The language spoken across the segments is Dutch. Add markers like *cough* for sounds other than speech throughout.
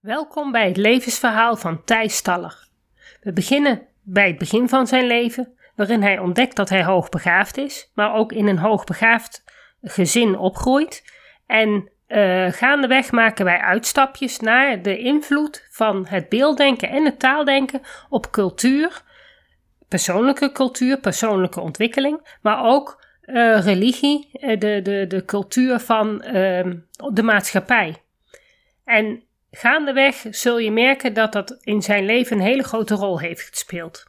Welkom bij het levensverhaal van Thijs Staller. We beginnen bij het begin van zijn leven, waarin hij ontdekt dat hij hoogbegaafd is, maar ook in een hoogbegaafd gezin opgroeit. En uh, gaandeweg maken wij uitstapjes naar de invloed van het beelddenken en het taaldenken op cultuur, persoonlijke cultuur, persoonlijke ontwikkeling, maar ook uh, religie, uh, de, de, de cultuur van uh, de maatschappij. En gaandeweg zul je merken dat dat in zijn leven een hele grote rol heeft gespeeld.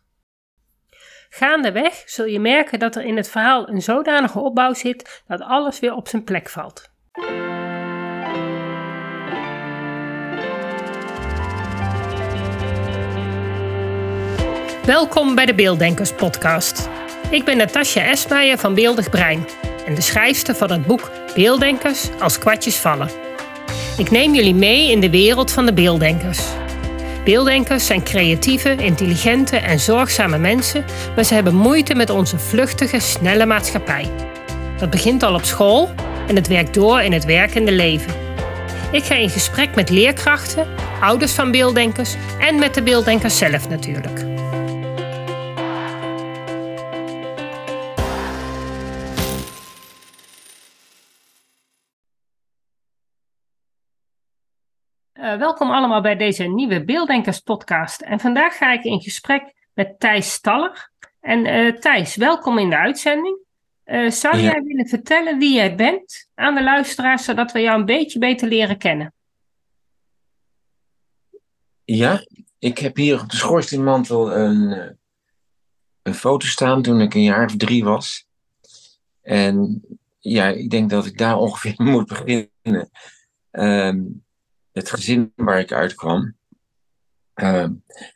Gaandeweg zul je merken dat er in het verhaal een zodanige opbouw zit dat alles weer op zijn plek valt. Welkom bij de Beelddenkers Podcast. Ik ben Natasja Esmeijer van Beeldig Brein en de schrijfster van het boek Beelddenkers als kwartjes vallen. Ik neem jullie mee in de wereld van de beelddenkers. Beelddenkers zijn creatieve, intelligente en zorgzame mensen, maar ze hebben moeite met onze vluchtige, snelle maatschappij. Dat begint al op school en het werkt door in het werkende leven. Ik ga in gesprek met leerkrachten, ouders van beelddenkers en met de beelddenkers zelf natuurlijk. Uh, welkom allemaal bij deze nieuwe Beelddenkers podcast. En vandaag ga ik in gesprek met Thijs Staller. En uh, Thijs, welkom in de uitzending. Uh, zou ja. jij willen vertellen wie jij bent aan de luisteraars, zodat we jou een beetje beter leren kennen? Ja, ik heb hier op de schoorsteenmantel een, een foto staan toen ik een jaar of drie was. En ja, ik denk dat ik daar *laughs* ongeveer moet beginnen. Um, het gezin waar ik uitkwam. Uh,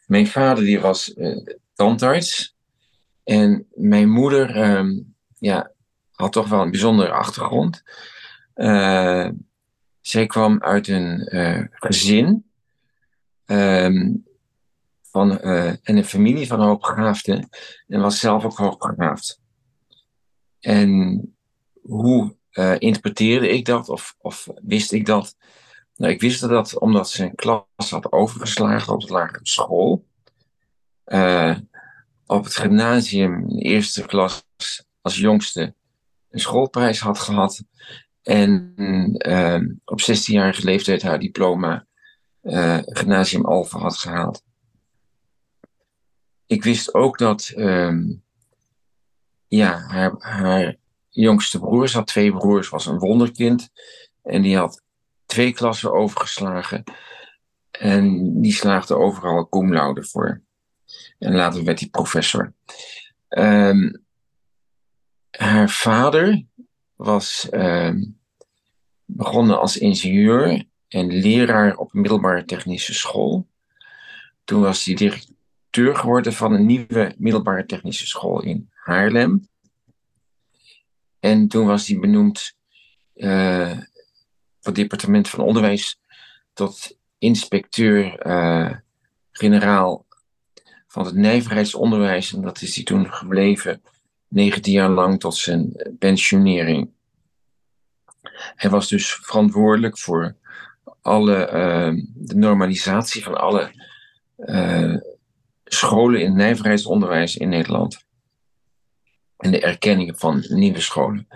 mijn vader die was uh, tandarts. En mijn moeder uh, ja, had toch wel een bijzondere achtergrond. Uh, zij kwam uit een gezin ehm, van, en een familie van hoogbegaafden. En was zelf ook hoogbegaafd. En hoe interpreteerde ik dat of, of wist ik dat? Nou, ik wist dat omdat ze een klas had overgeslagen op de lagere school. Uh, op het gymnasium in de eerste klas als jongste een schoolprijs had gehad. En uh, op 16-jarige leeftijd haar diploma uh, gymnasium Alphen had gehaald. Ik wist ook dat um, ja, haar, haar jongste broers had twee broers, was een wonderkind. En die had twee klassen overgeslagen. En die slaagde overal cum laude voor. En later werd hij professor. Um, haar vader was um, begonnen als ingenieur en leraar op een middelbare technische school. Toen was hij directeur geworden van een nieuwe middelbare technische school in Haarlem. En toen was hij benoemd uh, het departement van onderwijs tot inspecteur-generaal uh, van het nijverheidsonderwijs. En dat is hij toen gebleven, 19 jaar lang tot zijn pensionering. Hij was dus verantwoordelijk voor alle, uh, de normalisatie van alle uh, scholen in nijverheidsonderwijs in Nederland. En de erkenning van nieuwe scholen.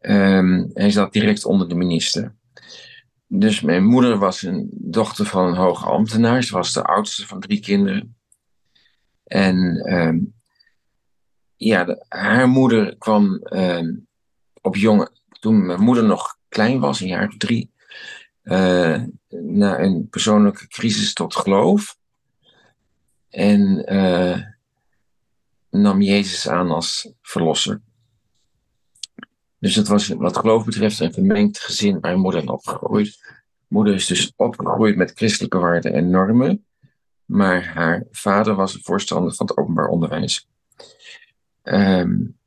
Um, hij zat direct onder de minister. Dus mijn moeder was een dochter van een hoge ambtenaar. Ze was de oudste van drie kinderen. En um, ja, haar moeder kwam um, op jonge, toen mijn moeder nog klein was, een jaar of drie, uh, na een persoonlijke crisis tot geloof. En uh, nam Jezus aan als verlosser. Dus het was wat geloof betreft een vermengd gezin waar moeder in opgegroeid. Moeder is dus opgegroeid met christelijke waarden en normen. Maar haar vader was een voorstander van het openbaar onderwijs. Um,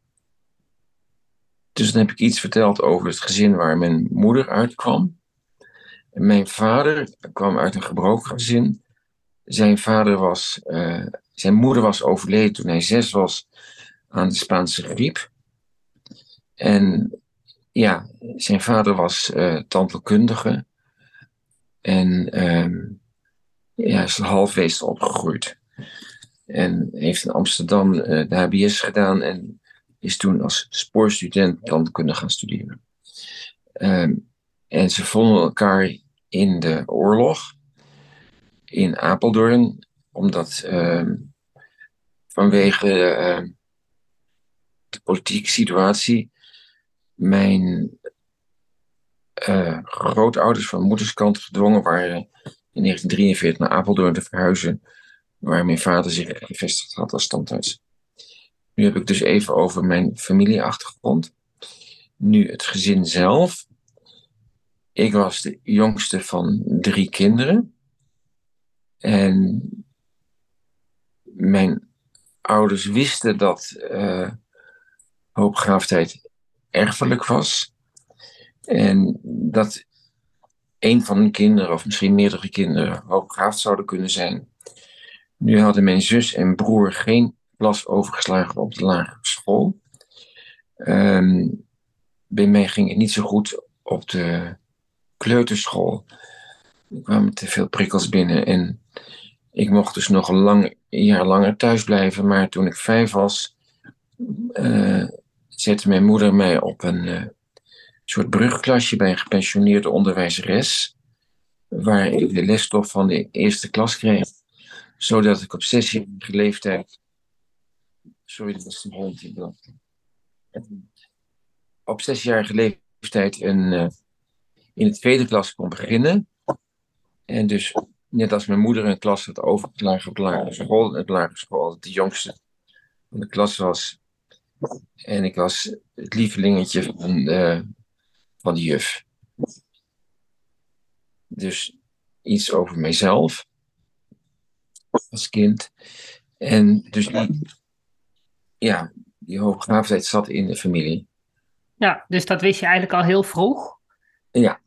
dus dan heb ik iets verteld over het gezin waar mijn moeder uitkwam. Mijn vader kwam uit een gebroken gezin. Zijn vader was, uh, zijn moeder was overleden toen hij zes was aan de Spaanse griep. En ja, zijn vader was uh. En um, ja, is halfwees opgegroeid. En heeft in Amsterdam uh, de HBS gedaan en is toen als spoorstudent kunnen gaan studeren. Um, en ze vonden elkaar in de oorlog in Apeldoorn, omdat uh, vanwege de politieke situatie mijn uh, grootouders van moederskant gedwongen waren in 1943 naar Apeldoorn te verhuizen, waar mijn vader zich gevestigd had als standhuis. Nu heb ik dus even over mijn familieachtergrond. Nu het gezin zelf. Ik was de jongste van drie kinderen. En mijn ouders wisten dat uh, erfelijk was. En dat een van hun kinderen, of misschien meerdere kinderen, hoogbegaafd zouden kunnen zijn. Nu hadden mijn zus en broer geen klas overgeslagen op de lagere school. Um, bij mij ging het niet zo goed op de kleuterschool. Er kwamen te veel prikkels binnen en ik mocht dus nog een lang, jaar langer thuis blijven. Maar toen ik vijf was, uh, zette mijn moeder mij op een uh, soort brugklasje bij een gepensioneerde onderwijzeres. Waar ik de lesstof van de eerste klas kreeg. Zodat ik op zesjarige leeftijd. Sorry, dat was een hond die Op zesjarige leeftijd een, uh, in de tweede klas kon beginnen. En dus net als mijn moeder een klas had overgeslagen op de school, lagere school, de jongste van de klas was. En ik was het lievelingetje van de, van de juf. Dus iets over mijzelf als kind. En dus die, ja, die hoogbegaafdheid zat in de familie. Ja, dus dat wist je eigenlijk al heel vroeg? Ja.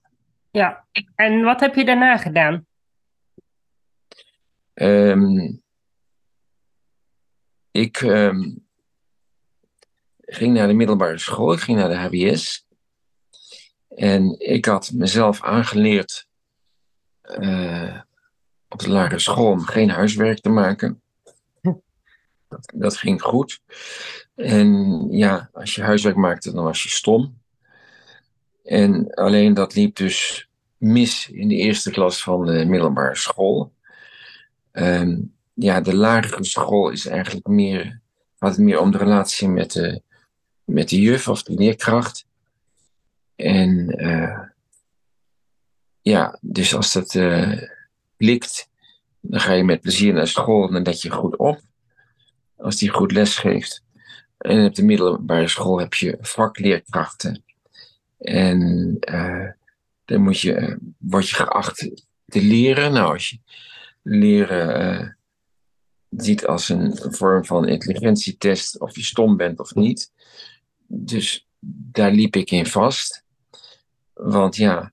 Ja, en wat heb je daarna gedaan? Um, ik um, ging naar de middelbare school, ik ging naar de HBS. En ik had mezelf aangeleerd uh, op de lagere school om geen huiswerk te maken. *laughs* Dat, dat ging goed. En ja, als je huiswerk maakte, dan was je stom. En alleen dat liep dus mis in de eerste klas van de middelbare school. Um, ja, de lagere school is eigenlijk meer, gaat het meer om de relatie met de, met de juf of de leerkracht. En uh, ja, dus als dat uh, lukt, dan ga je met plezier naar school en dan let je goed op. Als die goed les geeft. En op de middelbare school heb je vakleerkrachten. En uh, dan moet je, word je geacht te leren. Nou, als je leren ziet als een vorm van intelligentietest of je stom bent of niet. Dus daar liep ik in vast. Want ja,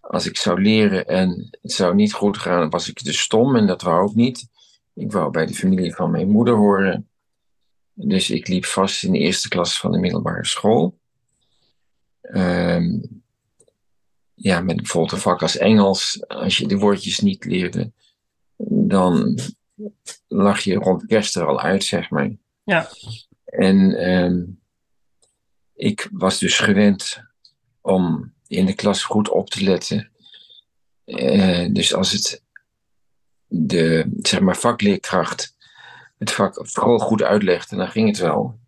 als ik zou leren en het zou niet goed gaan, was ik dus stom en dat wou ik niet. Ik wou bij de familie van mijn moeder horen. Dus ik liep vast in de eerste klas van de middelbare school. Um, ja, met bijvoorbeeld een vak als Engels, als je de woordjes niet leerde, dan lag je rond kerst er al uit, zeg maar. Ja. En um, ik was dus gewend om in de klas goed op te letten. Uh, dus als het de zeg maar, vakleerkracht het vak vooral goed uitlegde, dan ging het wel.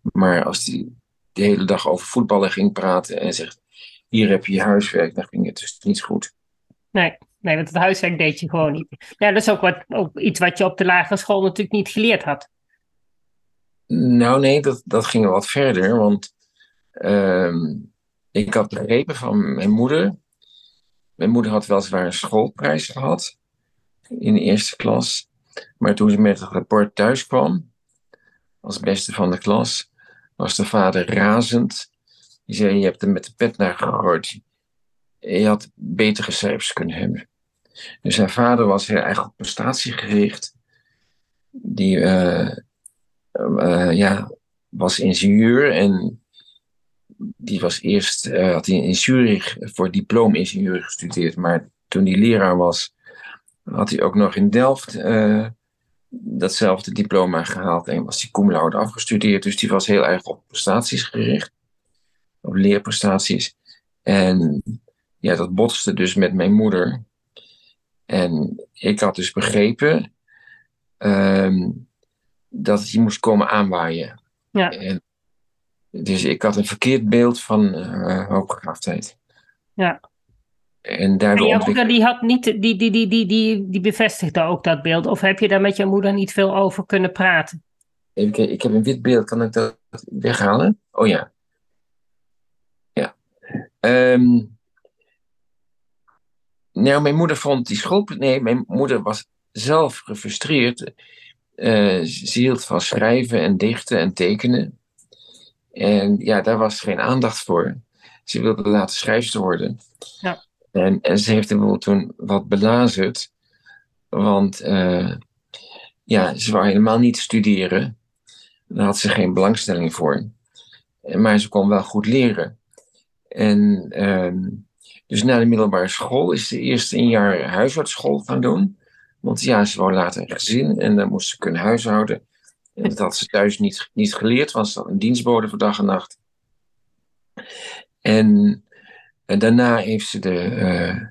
Maar als die de hele dag over voetballen ging praten en zegt: Hier heb je je huiswerk, dan ging het dus niet goed. Nee, nee want het huiswerk deed je gewoon niet. Ja, dat is ook, wat, ook iets wat je op de lagere school natuurlijk niet geleerd had. Nou, nee, dat, dat ging wat verder. Want uh, ik had begrepen van mijn moeder. Mijn moeder had weliswaar een schoolprijs gehad in de eerste klas. Maar toen ze met het rapport thuis kwam, als beste van de klas, was de vader razend. Die zei: Je hebt hem met de pet naar gegooid. Je had betere cijfers kunnen hebben. Dus haar vader was heel erg op prestatiegericht. Die uh, uh, ja, was ingenieur en die was eerst, uh, had in Zurich voor diploma-ingenieur gestudeerd, maar toen hij leraar was, had hij ook nog in Delft uh, datzelfde diploma gehaald en was hij cum laude afgestudeerd. Dus die was heel erg op prestaties gericht, op leerprestaties. En ja, dat botste dus met mijn moeder. En ik had dus begrepen um, dat hij moest komen aanwaaien. Ja. En, dus ik had een verkeerd beeld van uh, hoogbegaafdheid. Ja. En daardoor. En jouw moeder die had niet, die, die, die, die, die, die bevestigde ook dat beeld. Of heb je daar met jouw moeder niet veel over kunnen praten? Ik, ik heb een wit beeld, kan ik dat weghalen? Oh ja. Ja. Um, nou, mijn moeder vond die school. Nee, mijn moeder was zelf gefrustreerd. Uh, ze hield van schrijven en dichten en tekenen. En ja, daar was geen aandacht voor. Ze wilde laten schrijfster worden. Ja. En, en ze heeft hem toen wat belazerd. Want uh, ja, ze wou helemaal niet studeren. Daar had ze geen belangstelling voor. Maar ze kon wel goed leren. En uh, dus na de middelbare school is ze eerst een jaar huisartsschool gaan doen. Want ja, ze wou later een gezin en dan moest ze kunnen huishouden. Dat had ze thuis niet, niet geleerd, ze had een dienstbode voor dag en nacht. En, en daarna heeft ze de uh,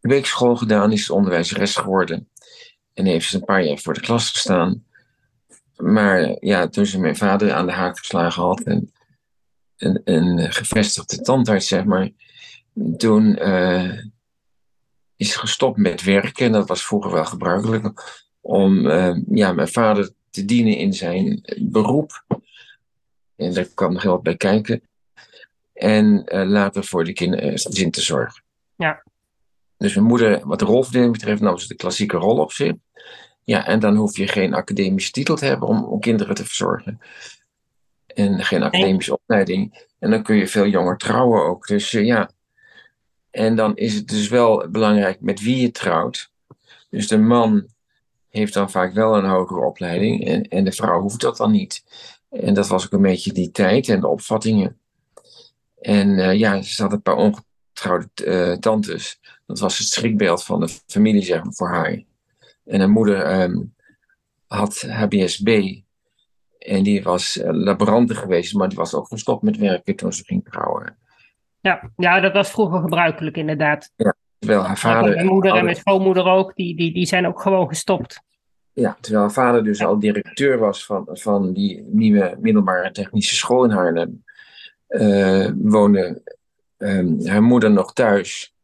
weekschool gedaan, is ze onderwijzeres geworden. En heeft ze een paar jaar voor de klas gestaan. Maar ja, toen ze mijn vader aan de haak geslagen had en een, een gevestigde tandarts, zeg maar, toen uh, is gestopt met werken. En dat was vroeger wel gebruikelijk. Om uh, ja, mijn vader te dienen in zijn beroep. En daar kwam nog heel wat bij kijken. En uh, later voor de kinderen te zorgen. Ja. Dus mijn moeder, wat de rolverdeling betreft, nam ze de klassieke rol op zich. Ja, en dan hoef je geen academische titel te hebben om, om kinderen te verzorgen. En geen academische nee. opleiding. En dan kun je veel jonger trouwen ook. Dus uh, ja, en dan is het dus wel belangrijk met wie je trouwt. Dus de man heeft dan vaak wel een hogere opleiding en, en de vrouw hoeft dat dan niet. En dat was ook een beetje die tijd en de opvattingen. En uh, ja, ze had een paar ongetrouwde uh, tantes. Dat was het schrikbeeld van de familie, zeg maar, voor haar. En haar moeder um, had HBSB. En die was uh, laborante geweest, maar die was ook gestopt met werken toen ze ging trouwen. Ja, ja, dat was vroeger gebruikelijk inderdaad. Ja, terwijl haar vader... Mijn moeder en mijn schoonmoeder ook, die, die, die zijn ook gewoon gestopt. Ja, terwijl haar vader dus al directeur was van, van die nieuwe middelbare technische school in Haarlem, uh, woonde um, haar moeder nog thuis.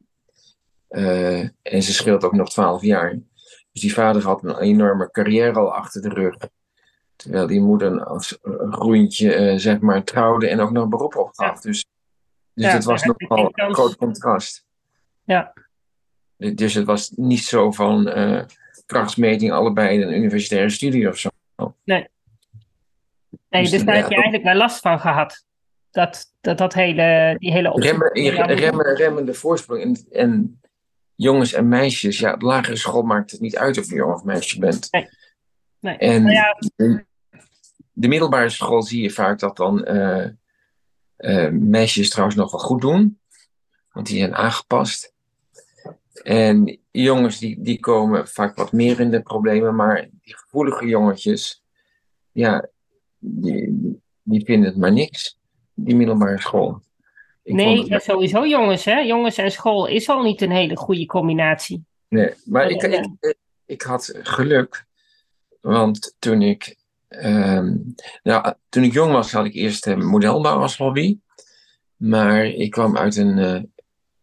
Uh, en ze scheelt ook nog twaalf jaar. Dus die vader had een enorme carrière al achter de rug. Terwijl die moeder als groentje, uh, zeg maar, trouwde en ook nog beroep opgaf. Ja. Dus dus ja, het was nogal een groot contrast. Ja. Dus het was niet zo van uh, krachtsmeting allebei een universitaire studie of zo. Nee. Nee, dus, dus daar ja, heb je eigenlijk wel last van gehad. Dat, dat, dat hele, die hele remmen, remmen, remmende voorsprong. En, en jongens en meisjes, ja, de lagere school maakt het niet uit of je jong of meisje bent. Nee. nee. En nou ja. de, de, middelbare school zie je vaak dat dan uh, uh, meisjes trouwens nog wel goed doen, want die zijn aangepast. En jongens die, die komen vaak wat meer in de problemen, maar die gevoelige jongetjes, ja, die, die vinden het maar niks, die middelbare school. Ik nee, het... sowieso jongens, hè? Jongens en school is al niet een hele goede combinatie. Nee, maar ik, ik, ik had geluk, want toen ik Um, nou, toen ik jong was, had ik eerst uh, modelbouw als hobby. Maar ik kwam uit een, uh,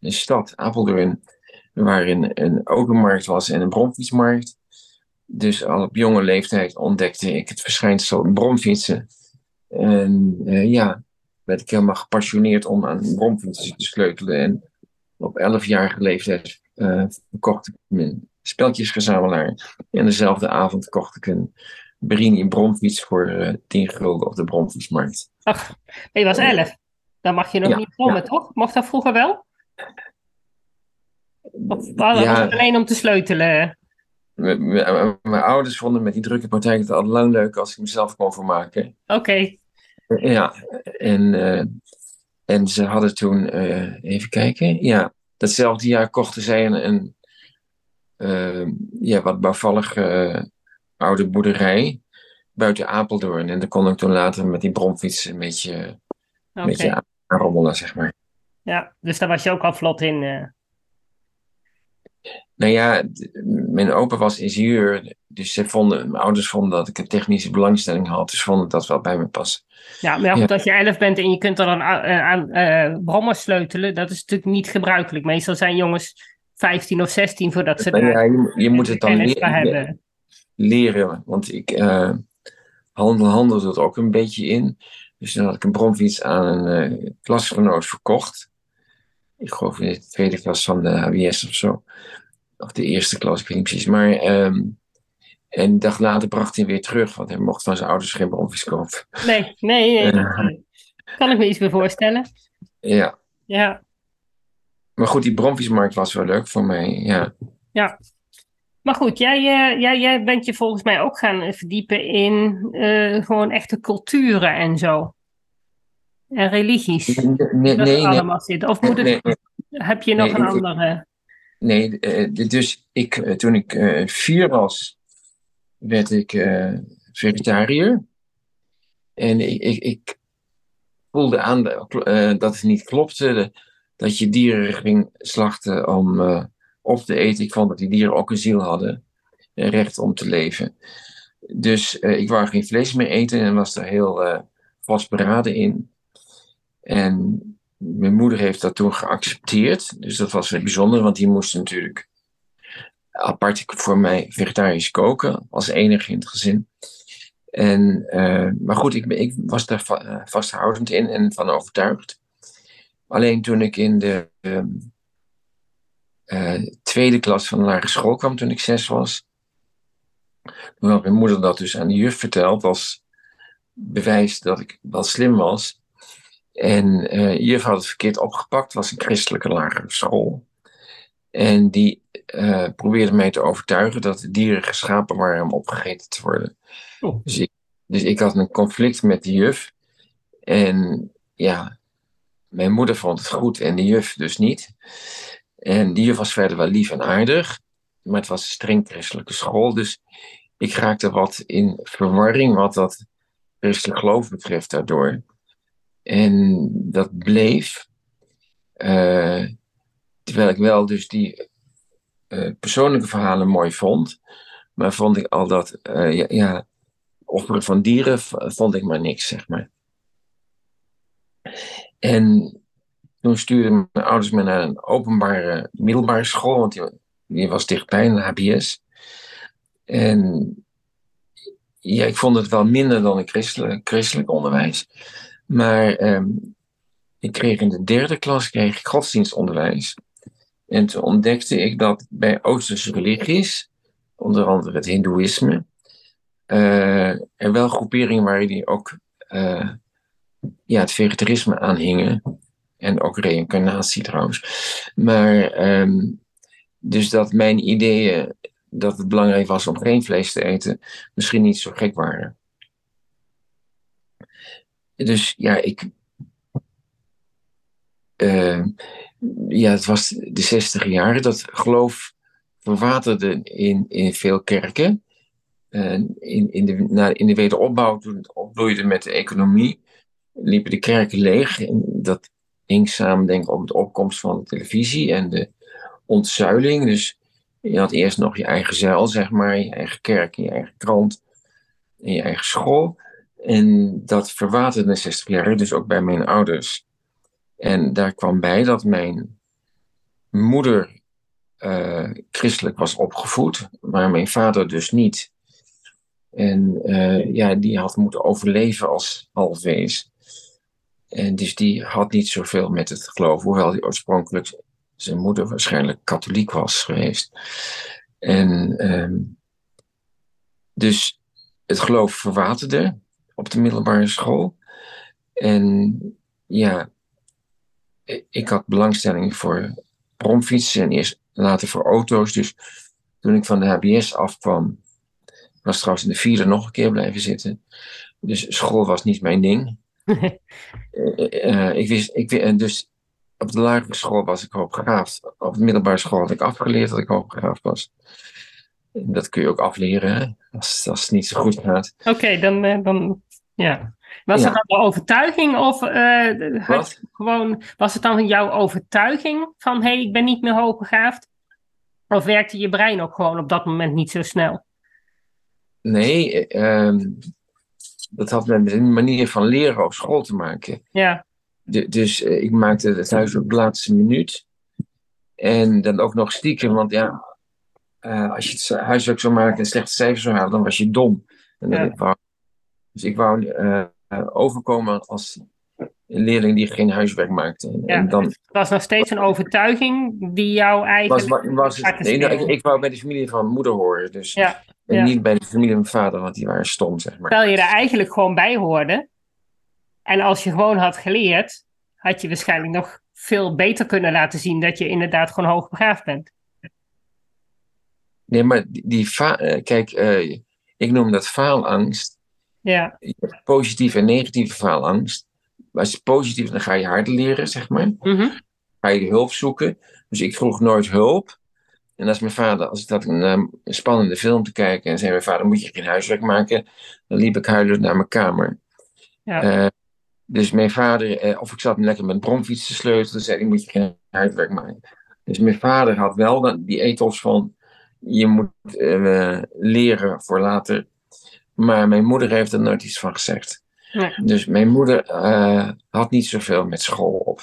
een stad, Apeldoorn, waarin een automarkt was en een bromfietsmarkt. Dus al op jonge leeftijd ontdekte ik het verschijnsel bromfietsen. En uh, ja, werd ik helemaal gepassioneerd om aan bromfietsen te sleutelen. En op 11-jarige leeftijd verkocht ik mijn speltjesgezamelaar. En dezelfde avond kocht ik een Berini bromfiets voor uh, eh, 10 gulden op de bromfietsmarkt. Ach, je was 11. Dan mag je nog ja, niet brommen, ja. toch? Mocht dat vroeger wel? Of ja, alleen om te sleutelen? Mijn ouders vonden met die drukke praktijk het al lang leuk als ik mezelf kon vermaken. Oké. Okay. Ja, en, uh, en ze hadden toen, uh, even kijken, ja, datzelfde jaar kochten zij een, een uh, ja, wat bouwvallige oude boerderij buiten Apeldoorn. En daar kon ik toen later met die bromfiets een beetje, okay. een beetje aanrommelen, zeg maar. Ja, dus daar was je ook al vlot in. Nou ja, mijn opa was ingenieur, dus ze vonden, mijn ouders vonden dat ik een technische belangstelling had, dus vonden dat wel bij me passen. Ja, maar goed, als je elf bent en je kunt er dan aan, aan uh, brommen sleutelen, dat is natuurlijk niet gebruikelijk. Meestal zijn jongens 15 of 16 voordat ze nou, ja, je, je moet het dan leren, leren, want ik uh, handel, handelde het ook een beetje in. Dus dan had ik een bromfiets aan een uh, klasgenoot verkocht. Ik geloof in de tweede klas van de HBS of zo. Of de eerste klas, ik weet niet precies. Maar, um, en een dag later bracht hij weer terug, want hij mocht van zijn ouders geen bromfiets kopen. Nee, nee, nee. Uh, kan ik me iets meer voorstellen. Ja. Ja. Maar goed, die bromfietsmarkt was wel leuk voor mij, ja. Ja. Maar goed, jij, uh, jij, jij bent je volgens mij ook gaan verdiepen in uh, gewoon echte culturen en zo. En religies. Nee, nee, dat nee, allemaal zit. Of moet het, nee, heb je nog een andere? Nee, eh, dus ik, eh, toen ik eh, vier was, werd ik eh, vegetariër. En ik, ik, ik voelde aan eh, dat het niet klopte, dat je dieren ging slachten om eh, op te eten. Ik vond dat die dieren ook een ziel hadden, een recht om te leven. Dus eh, ik wou geen vlees meer eten en was daar heel eh, vastberaden in. En mijn moeder heeft dat toen geaccepteerd. Dus dat was weer bijzonder, want die moest natuurlijk apart voor mij vegetarisch koken, als enige in het gezin. En, eh, maar goed, ik, ik was daar eh, vasthoudend in en van overtuigd. Alleen toen ik in de ehm, eh, tweede klas van de lagere school kwam, toen ik zes was, toen had mijn moeder dat dus aan de juf verteld als bewijs dat ik wel slim was. En eh juf had het verkeerd opgepakt, het was een christelijke lagere school. En die eh, probeerde mij te overtuigen dat de dieren geschapen waren om opgegeten te worden. Oh. Dus, ik, dus ik had een conflict met de juf. En ja, mijn moeder vond het goed en de juf dus niet. En die juf was verder wel lief en aardig, maar het was een streng christelijke school. Dus ik raakte wat in verwarring wat dat christelijk geloof betreft daardoor. En dat bleef. eh, terwijl ik wel dus die eh, persoonlijke verhalen mooi vond. Maar vond ik al dat, eh, ja, ja, offeren van dieren vond ik maar niks, zeg maar. En toen stuurden mijn ouders me naar een openbare middelbare school, want die, die was dichtbij, een HBS. En ja, ik vond het wel minder dan een christelijk, christelijk onderwijs. Maar ehm, ik kreeg in de derde klas kreeg ik godsdienstonderwijs. En toen ontdekte ik dat bij Oosterse religies, onder andere het Hindoeïsme, eh, er wel groeperingen waren die ook eh, ja, het vegetarisme aanhingen. En ook reïncarnatie trouwens. Maar ehm, dus dat mijn ideeën dat het belangrijk was om geen vlees te eten, misschien niet zo gek waren. Dus ja, ik. eh, ja, het was de zestig jaren. Dat geloof verwaterde in, in veel kerken. Eh, in, in, de, na, in de wederopbouw, toen het opbloeide met de economie, liepen de kerken leeg. En dat hing samen, denk ik, op de opkomst van de televisie en de ontzuiling. Dus je had eerst nog je eigen zeil, zeg maar, je eigen kerk, je eigen krant en je eigen school. En dat verwaterde in de 60 jaar, dus ook bij mijn ouders. En daar kwam bij dat mijn moeder eh, christelijk was opgevoed, maar mijn vader dus niet. En eh, ja, die had moeten overleven als halfwees. En dus die had niet zoveel met het geloof, hoewel hij oorspronkelijk zijn moeder waarschijnlijk katholiek was geweest. En ehm, dus het geloof verwaterde op de middelbare school. En ja, ik had belangstelling voor bromfietsen en eerst later voor auto's. Dus toen ik van de HBS afkwam, was trouwens in de vierde nog een keer blijven zitten. Dus school was niet mijn ding. *laughs* Eh, ik wist, ik, dus op de lagere school was ik hoogbegaafd. Op de middelbare school had ik afgeleerd dat ik hoogbegaafd was. En dat kun je ook afleren, hè? Als, als het niet zo goed gaat. Oké, dan, dan ja. Was Ja. het dan een overtuiging of eh, had gewoon, was het dan jouw overtuiging van hé, hey, ik ben niet meer hoogbegaafd? Of werkte je brein ook gewoon op dat moment niet zo snel? Nee, eh, ehm, dat had met de manier van leren op school te maken. Ja, De- dus eh, ik maakte het huiswerk op de laatste minuut. En dan ook nog stiekem, want ja, eh, als je het huiswerk zou maken en slechte cijfers zou halen, dan was je dom. En dat Ja. Dus ik wou eh, overkomen als een leerling die geen huiswerk maakte. En, Ja. en dan het was nog steeds een overtuiging die jou was, eigenlijk... wa- was het. Hartjes Nee, nou, ik, ik wou bij de familie van mijn moeder horen. Dus, Ja, en ja. niet bij de familie van mijn vader, want die waren stom, zeg maar. terwijl je er eigenlijk gewoon bij hoorde. En als je gewoon had geleerd, had je waarschijnlijk nog veel beter kunnen laten zien dat je inderdaad gewoon hoogbegaafd bent. Nee, maar die, eh, kijk, eh, ik noem dat faalangst. Ja, Je hebt positieve en negatieve faalangst. Maar als je positief, dan ga je harder leren, zeg maar. mhm. Ga je hulp zoeken. Dus ik vroeg nooit hulp. En als mijn vader, als ik had een, eh, een spannende film te kijken en zei mijn vader, moet je geen huiswerk maken? Dan liep ik huilend naar mijn kamer. Ja. Eh, dus mijn vader, eh, of ik zat lekker met bromfiets te sleutelen, zei hij, moet je geen huiswerk maken. Dus mijn vader had wel die ethos van, je moet eh, leren voor later. Maar mijn moeder heeft er nooit iets van gezegd. Nee. Dus mijn moeder eh, had niet zoveel met school op.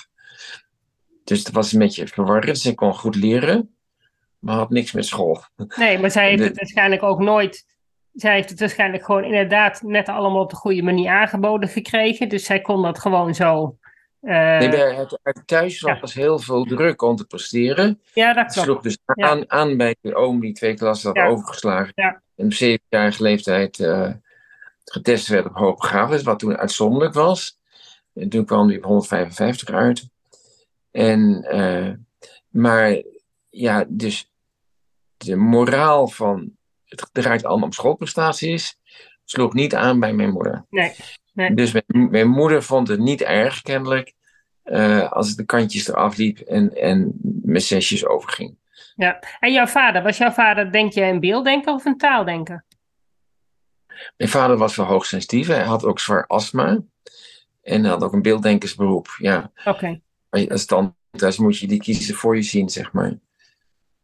Dus het was een beetje verwarrend. Ze kon goed leren, maar had niks met school. Nee, maar zij heeft De- het waarschijnlijk ook nooit. Zij heeft het waarschijnlijk gewoon inderdaad net allemaal op de goede manier aangeboden gekregen. Dus zij kon dat gewoon zo. eh, Nee, bij het, het thuis Ja. was heel veel druk om te presteren. ja, dat klopt. sloeg dus Ja. aan, aan bij de oom die twee klassen had Ja. overgeslagen. Ja. En op zevenjarige leeftijd eh, getest werd op hoogbegaafdheid, wat toen uitzonderlijk was. En toen kwam hij op 155 uit. En, eh, maar ja, dus de moraal van het draait allemaal om schoolprestaties sloeg niet aan bij mijn moeder. Nee, nee. Dus mijn, mijn moeder vond het niet erg kennelijk eh, als het de kantjes eraf liep en, en mijn zesjes overging. Ja. En jouw vader, was jouw vader, denk je, een beelddenker of een taaldenker? Mijn vader was wel hoogsensitief. Hij had ook zwaar astma. En had ook een beelddenkersberoep. Ja, Oké, als tandarts moet je die kiezen voor je zien, zeg maar.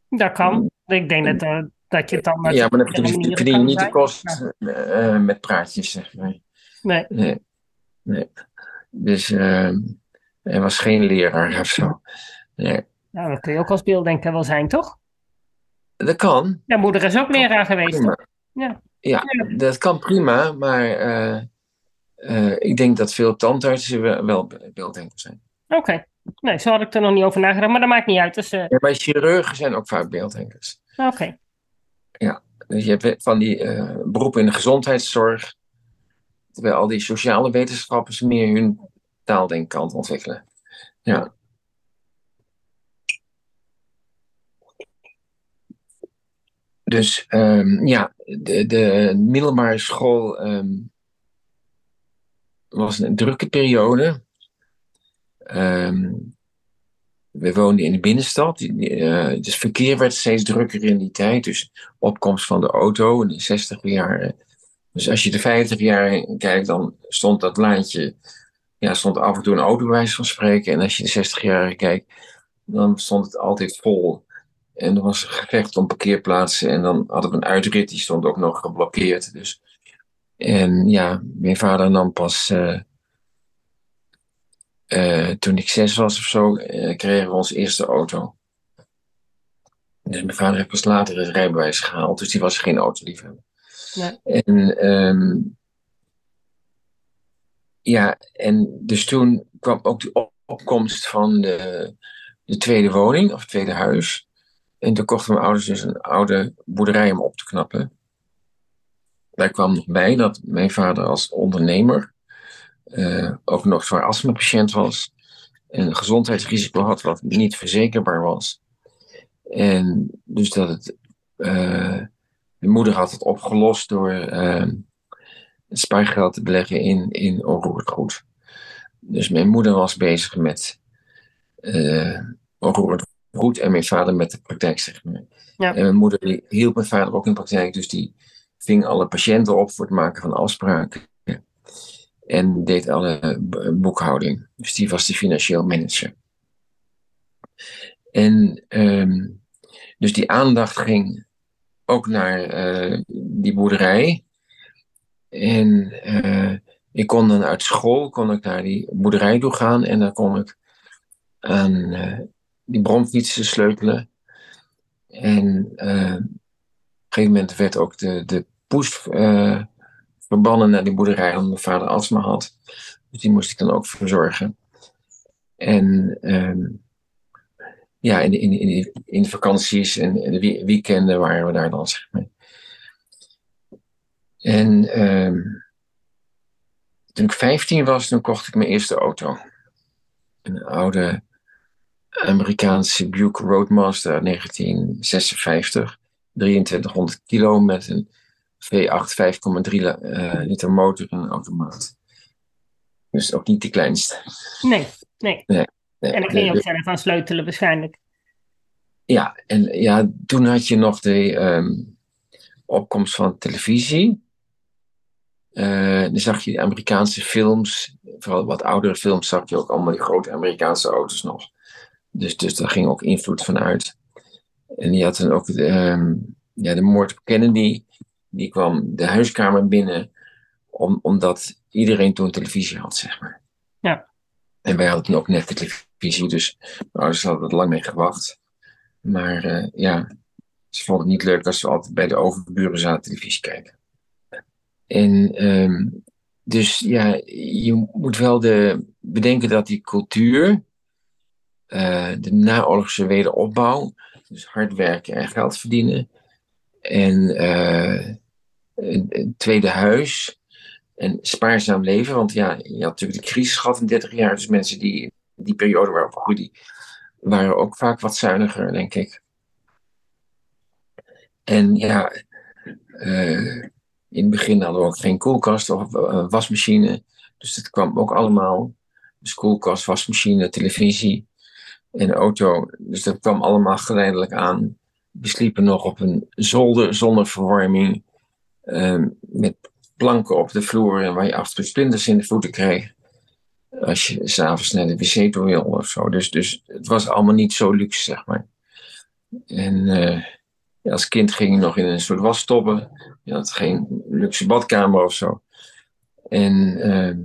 dat kan. Ik denk dat, eh, dat je het dan. ja, maar dan verdien je niet de kost eh, met praatjes, zeg maar. Nee. Nee. nee. Dus eh, hij was geen leraar of zo. Nee. Nou, dat kun je ook als beelddenker wel zijn, toch? Dat kan. Jouw moeder is ook leraar geweest? Ja. Ja, dat kan prima, maar eh, eh, ik denk dat veel tandartsen wel, beelddenkers zijn. Oké. Nee, zo had ik er nog niet over nagedacht, maar dat maakt niet uit. Dus, eh, Ja, maar chirurgen zijn ook vaak beelddenkers. Oké. Dus je hebt van die beroepen in de gezondheidszorg, terwijl al die sociale wetenschappers meer hun taaldenkkant ontwikkelen. Ja. Dus ehm, ja, de, de middelbare school ehm, was een drukke periode. Ehm, we woonden in de binnenstad. Dus verkeer werd steeds drukker in die tijd. Dus opkomst van de auto in de 60 jaren. Dus als je de 50 jaar kijkt, dan stond dat laantje. Ja, stond af en toe een auto van spreken. En als je de 60 jaar kijkt, dan stond het altijd vol. En er was een gevecht om parkeerplaatsen. En dan hadden we een uitrit, die stond ook nog geblokkeerd. Dus. En ja, mijn vader nam pas. eh, eh, toen ik zes was of zo, eh, kregen we onze eerste auto. Dus mijn vader heeft pas later het rijbewijs gehaald, dus die was geen autoliefhebber. Nee. En ehm, ja, en dus toen kwam ook de op- opkomst van de, de tweede woning, of het tweede huis. En toen kochten mijn ouders dus een oude boerderij om op te knappen. Daar kwam nog bij dat mijn vader als ondernemer eh, ook nog zwaar astmapatiënt was. En een gezondheidsrisico had wat niet verzekerbaar was. En dus dat het. de moeder had het opgelost door eh, spaargeld te beleggen in, in onroerend goed. Dus mijn moeder was bezig met uh, goed en mijn vader met de praktijk, zeg maar. Ja. En mijn moeder die hielp mijn vader ook in de praktijk, dus die ving alle patiënten op voor het maken van afspraken. En deed alle boekhouding. Dus die was de financieel manager. En um, dus die aandacht ging ook naar uh, die boerderij. En uh, ik kon dan uit school kon ik naar die boerderij toe gaan en dan kon ik aan uh, die bromfietsen sleutelen. En op een gegeven moment werd ook de, de poes verbannen naar die boerderij, omdat mijn vader astma had. Dus die moest ik dan ook verzorgen. En um, ja, in, in, in, in vakanties en de weekenden waren we daar dan, zeg maar. En um, toen ik 15 was, toen kocht ik mijn eerste auto. Een oude Amerikaanse Buick Roadmaster uit 1956. 2300 kilo met een V8 5,3 uh, liter motor en een automaat. Dus ook niet de kleinste. Nee, nee. nee, nee en dan kun je ook zelf aan sleutelen waarschijnlijk. Ja, en ja, toen had je nog de um, opkomst van televisie. Uh, dan zag je de Amerikaanse films, vooral wat oudere films, zag je ook allemaal die grote Amerikaanse auto's nog. Dus, dus daar ging ook invloed van uit. En die had dan ook de, um, ja, de moord op Kennedy die kwam de huiskamer binnen om, omdat iedereen toen televisie had, zeg maar. Ja. En wij hadden toen ook net de televisie, dus mijn ouders hadden er lang mee gewacht. Maar uh, ja, ze vonden het niet leuk als ze altijd bij de overburen zaten televisie kijken. En um, dus ja, je moet wel de, bedenken dat die cultuur, uh, de naoorlogse wederopbouw, dus hard werken en geld verdienen, en uh, een tweede huis. En spaarzaam leven, want ja, je had natuurlijk de crisis gehad in 30 jaar. Dus mensen die die periode waren opgegroeid, waren ook vaak wat zuiniger, denk ik. En ja, uh, in het begin hadden we ook geen koelkast of wasmachine. Dus dat kwam ook allemaal. Dus koelkast, wasmachine, televisie en auto. Dus dat kwam allemaal geleidelijk aan. We sliepen nog op een zolder zonder verwarming. Uh, met planken op de vloer en waar je af en splinters in de voeten kreeg. Als je s'avonds naar de wc toe wil of zo. Dus, dus het was allemaal niet zo luxe, zeg maar. En ja, als kind ging je nog in een soort wasstobben. Je had geen luxe badkamer of zo. En uh,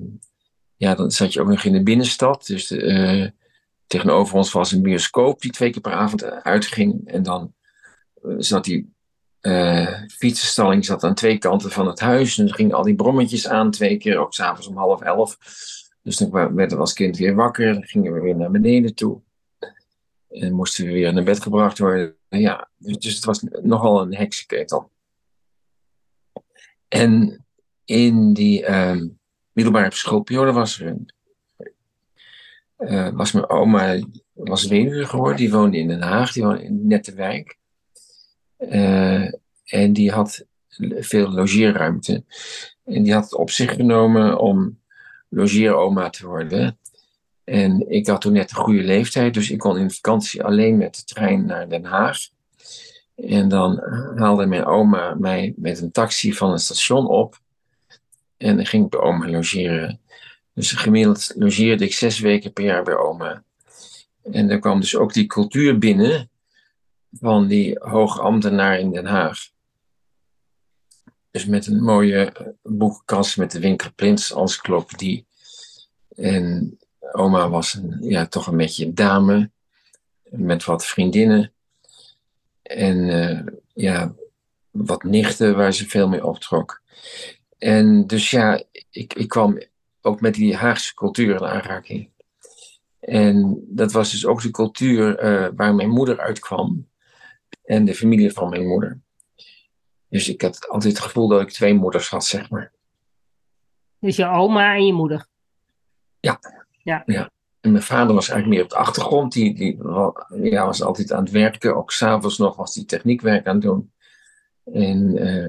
ja, dan zat je ook nog in de binnenstad. Dus de, uh, tegenover ons was een bioscoop die twee keer per avond uitging. En dan zat die uh, fietsenstalling zat aan twee kanten van het huis. En dan gingen al die brommetjes aan, twee keer, ook s'avonds om half elf. Dus dan werden we als kind weer wakker. Dan gingen we weer naar beneden toe. En moesten we weer naar bed gebracht worden. Ja, dus, dus het was nogal een heksenketel. En in die uh, middelbare schoolperiode was er een, uh, was mijn oma was weduwe geworden. Die woonde in Den Haag, die woonde in Nette Wijk. Uh, en die had veel logeerruimte. En die had het op zich genomen om logeeroma te worden. En ik had toen net een goede leeftijd, dus ik kon in vakantie alleen met de trein naar Den Haag. En dan haalde mijn oma mij met een taxi van het station op. En dan ging ik bij oma logeren. Dus gemiddeld logeerde ik zes weken per jaar bij oma. En dan kwam dus ook die cultuur binnen van die hoogambtenaar in Den Haag. Dus met een mooie boekenkast met de winkel Prins als die. En oma was ja, toch een beetje dame. Met wat vriendinnen. En uh, ja, wat nichten waar ze veel mee optrok. En dus ja, ik, ik kwam ook met die Haagse cultuur in aanraking. En dat was dus ook de cultuur uh, waar mijn moeder uitkwam en de familie van mijn moeder. Dus ik had altijd het gevoel dat ik twee moeders had, zeg maar. Dus je oma en je moeder? Ja. Ja. ja. En mijn vader was eigenlijk meer op de achtergrond. Die, die ja, was altijd aan het werken. Ook s'avonds nog was hij techniekwerk aan het doen. En uh,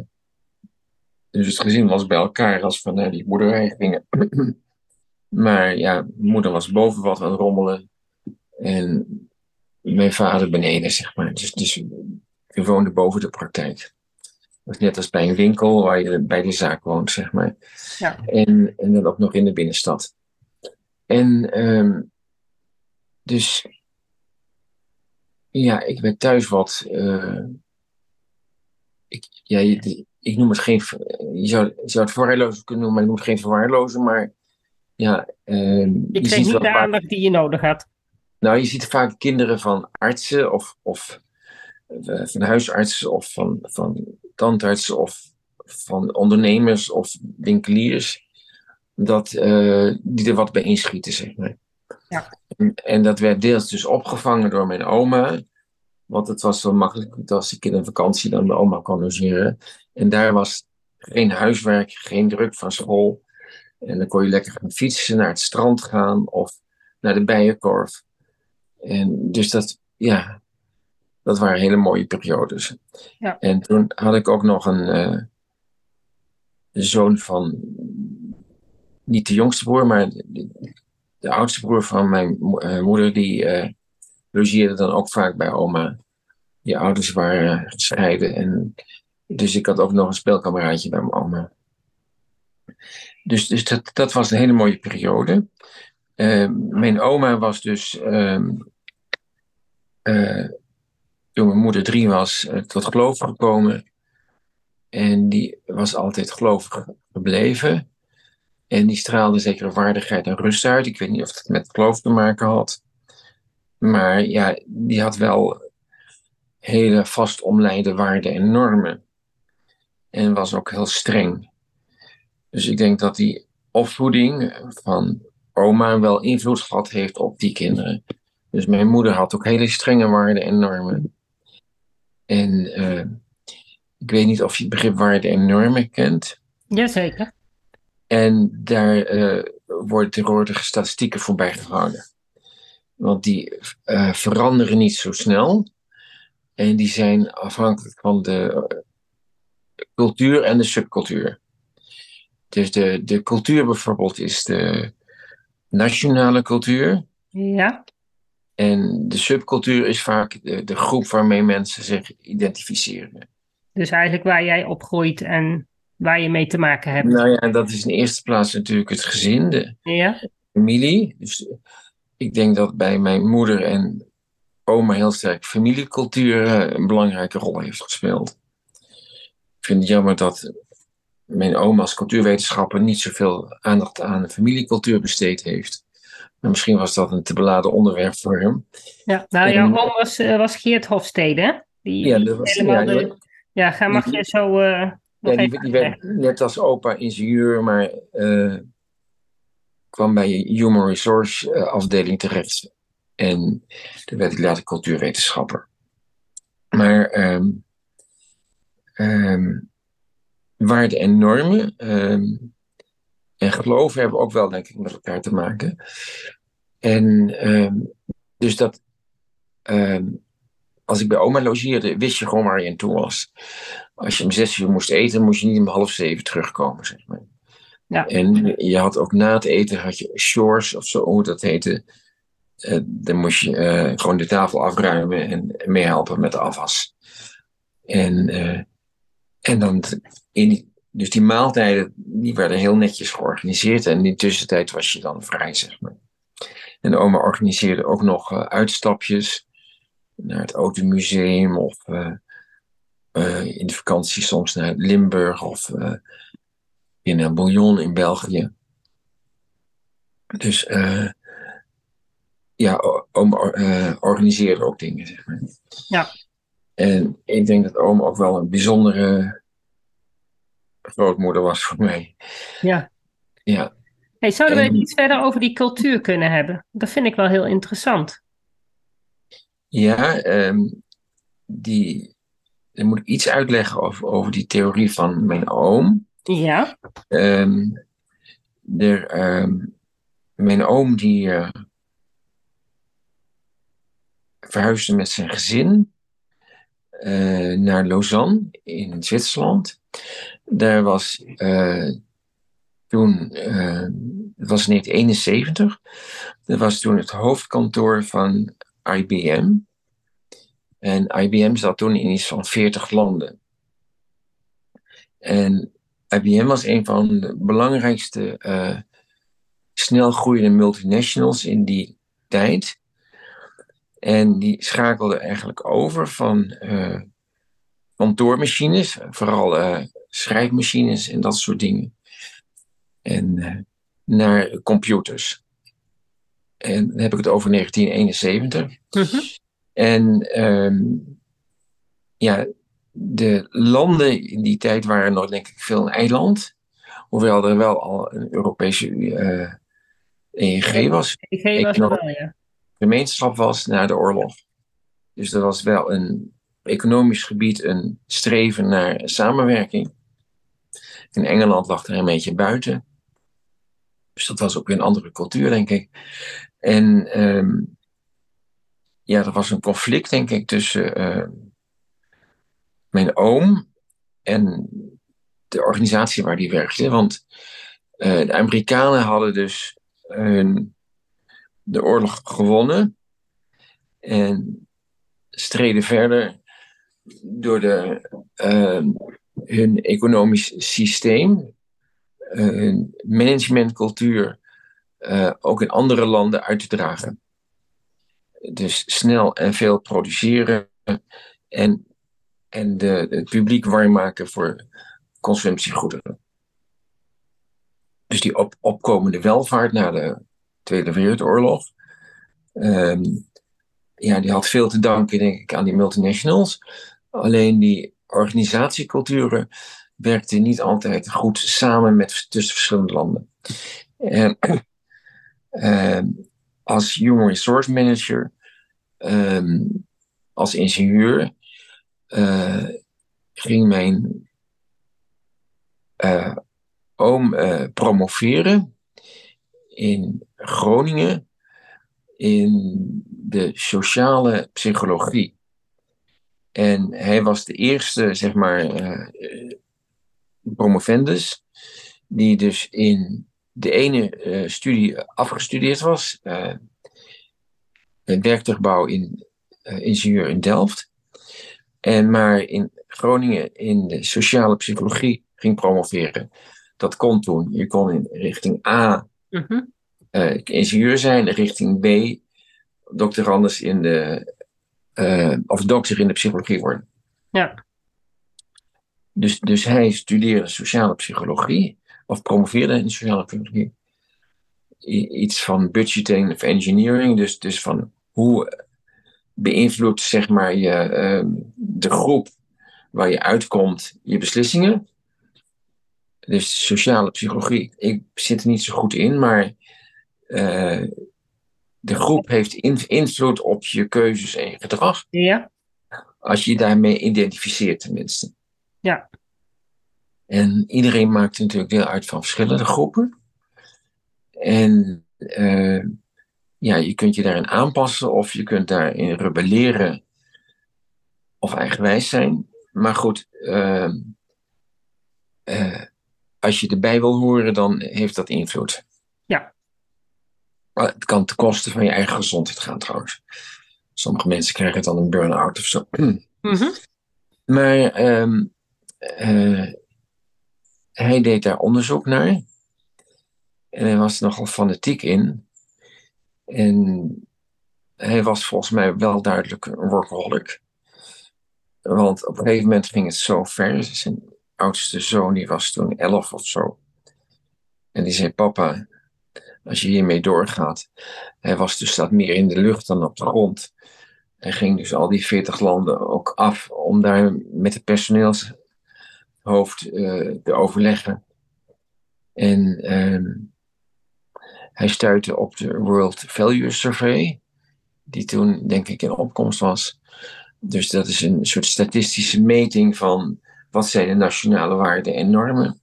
dus het gezin was bij elkaar als we naar die boerderij gingen. *clears throat* maar ja, mijn moeder was boven wat aan het rommelen. En mijn vader beneden, zeg maar. Dus, dus we woonden boven de praktijk. Dat is net als bij een winkel waar je bij de zaak woont, zeg maar. Ja. En, en dan ook nog in de binnenstad. En ehm, dus ja, ik ben thuis wat. eh, ik, ja, ik noem het geen. Je zou, je zou het verwaarlozen kunnen noemen, maar ik noem het geen verwaarlozen. Maar ja, ehm, Je kreeg ziet niet de vaak- aandacht die je nodig had. nou, je ziet vaak kinderen van artsen of, of eh, van huisartsen of van, van tandartsen of van ondernemers of winkeliers. Dat, eh, die er wat bij inschieten, zeg maar. Ja. En, en dat werd deels dus opgevangen door mijn oma. Want het was zo makkelijk als ik in een vakantie dan mijn oma kon logeren. En daar was geen huiswerk, geen druk van school. En dan kon je lekker gaan fietsen, naar het strand gaan of naar de bijenkorf. En dus dat, ja, dat waren hele mooie periodes. Ja. En toen had ik ook nog een eh, zoon van, niet de jongste broer, maar de, de oudste broer van mijn mo- eh, moeder, die eh, logeerde dan ook vaak bij oma. Die ouders waren gescheiden en dus ik had ook nog een speelkameraadje bij mijn oma. Dus, dus dat, dat was een hele mooie periode. Eh, mijn oma was dus, eh, toen mijn moeder drie was, eh, tot geloof gekomen. En die was altijd gelovig gebleven. En die straalde zekere waardigheid en rust uit. Ik weet niet of het met geloof te maken had. Maar ja, die had wel hele vast omlijnde waarden en normen. En was ook heel streng. Dus ik denk dat die opvoeding van oma wel invloed gehad heeft op die kinderen. Dus mijn moeder had ook hele strenge waarden en normen. En eh, ik weet niet of je het begrip waarden en normen kent. Jazeker. En daar eh, worden tegenwoordig statistieken voorbij gehouden. Want die eh, veranderen niet zo snel. En die zijn afhankelijk van de cultuur en de subcultuur. Dus de, de cultuur bijvoorbeeld is de nationale cultuur. Ja. En de subcultuur is vaak de, de groep waarmee mensen zich identificeren. Dus eigenlijk waar jij opgroeit en waar je mee te maken hebt. Nou ja, dat is in eerste plaats natuurlijk het gezin, de Ja. familie. Dus ik denk dat bij mijn moeder en oma heel sterk familiecultuur eh, een belangrijke rol heeft gespeeld. Ik vind het jammer dat mijn oma als cultuurwetenschapper niet zoveel aandacht aan familiecultuur besteed heeft. Maar misschien was dat een te beladen onderwerp voor hem. ja. Nou, jouw oom was, eh, was Geert Hofstede, hè? Die, Ja, dat was, helemaal ja, de- Ja, ga, mag die- je zo eh nog Ja, even die werd net als opa ingenieur, maar eh, kwam bij human resource afdeling terecht. En toen werd ik later cultuurwetenschapper. Maar ehm ehm, waarden en normen ehm, en geloven hebben ook wel, denk ik, met elkaar te maken. En ehm, dus dat, als ik bij oma logeerde, wist je gewoon waar je aan toe was. Als je om zes uur moest eten, moest je niet om half zeven terugkomen, zeg maar. Ja. En je had ook na het eten, had je chores of zo, hoe dat heette. Eh, dan moest je eh, gewoon de tafel afruimen en meehelpen met de afwas. En, eh, en dan, dus die maaltijden, die werden heel netjes georganiseerd. En in de tussentijd was je dan vrij, zeg maar. En oma organiseerde ook nog eh, uitstapjes naar het Automuseum of eh, eh, in de vakantie soms naar Limburg of in een Bouillon in België. Dus ja, oma organiseerde ook dingen, zeg maar. Ja. En ik denk dat oma ook wel een bijzondere grootmoeder was voor mij. Ja. Ja, Hey, zouden we En- iets verder over die cultuur kunnen hebben? Dat vind ik wel heel interessant. ja ehm, die, dan moet ik iets uitleggen over, over die theorie van mijn oom. Ja. Ehm, er, ehm, mijn oom die eh, verhuisde met zijn gezin eh, naar Lausanne in Zwitserland. Daar was eh, toen, eh, het was in 1971, Dat was toen het hoofdkantoor van IBM. En IBM zat toen in iets van 40 landen. En IBM was een van de belangrijkste snel groeiende multinationals in die tijd. En die schakelde eigenlijk over van uh, kantoormachines, vooral uh, schrijfmachines en dat soort dingen, en naar computers. En dan heb ik het over 1971. Mm En um, ja, de landen in die tijd waren nog denk ik veel een eiland. Hoewel er wel al een Europese EEG was. EEG was er wel, ja. Gemeenschap was na de oorlog. Dus er was wel een economisch gebied een streven naar samenwerking. In Engeland lag er een beetje buiten. Dus dat was ook weer een andere cultuur, denk ik. En um, ja, er was een conflict, denk ik, tussen uh, mijn oom en de organisatie waar die werkte. Want uh, de Amerikanen hadden dus hun, de oorlog gewonnen en streden verder door de, uh, hun economisch systeem, hun managementcultuur, uh, ook in andere landen uit te dragen. Dus snel en veel produceren en, en de, het publiek warm maken voor consumptiegoederen. Dus die op, opkomende welvaart na de Tweede Wereldoorlog, um, ja, die had veel te danken, denk ik, aan die multinationals. Alleen die organisatieculturen werkten niet altijd goed samen met tussen verschillende landen. En uh, *clears throat* als human resource manager, um, als ingenieur, uh, ging mijn uh, oom uh, promoveren in Groningen in de sociale psychologie. En hij was de eerste, zeg maar, uh, promovendus, die dus in de ene uh, studie afgestudeerd was, uh, werktuigbouw in ingenieur in Delft, en maar in Groningen in de sociale psychologie ging promoveren. Dat kon toen. Je kon in richting A -hmm. Ingenieur zijn, richting B doctorandus in de, uh, of dokter in de psychologie worden. Ja. Dus, dus hij studeerde sociale psychologie, of promoveerde in sociale psychologie. iets van budgeting of engineering, dus, dus van hoe beïnvloedt zeg maar je, uh, de groep waar je uitkomt je beslissingen. Dus sociale psychologie, ik zit er niet zo goed in, maar uh, de groep heeft invloed op je keuzes en je gedrag. Ja. Als je daarmee identificeert tenminste. Ja. En iedereen maakt natuurlijk deel uit van verschillende groepen. En uh, ja, je kunt je daarin aanpassen of je kunt daarin rebelleren of eigenwijs zijn. Maar goed, uh, uh, als je erbij wil horen, dan heeft dat invloed. Het kan ten koste van je eigen gezondheid gaan trouwens. Sommige mensen krijgen dan een burn-out of zo. Mm-hmm. Maar um, uh, hij deed daar onderzoek naar. En hij was nogal fanatiek in. En hij was volgens mij wel duidelijk een workaholic. Want op een gegeven moment ging het zo ver. Zijn oudste zoon die was toen elf of zo. En die zei: Papa, als je hiermee doorgaat. Hij was dus dat meer in de lucht dan op de grond. Hij ging dus al die 40 landen ook af om daar met het personeelshoofd uh, te overleggen. En uh, hij stuitte op de World Value Survey, die toen denk ik in opkomst was. Dus dat is een soort statistische meting van wat zijn de nationale waarden en normen.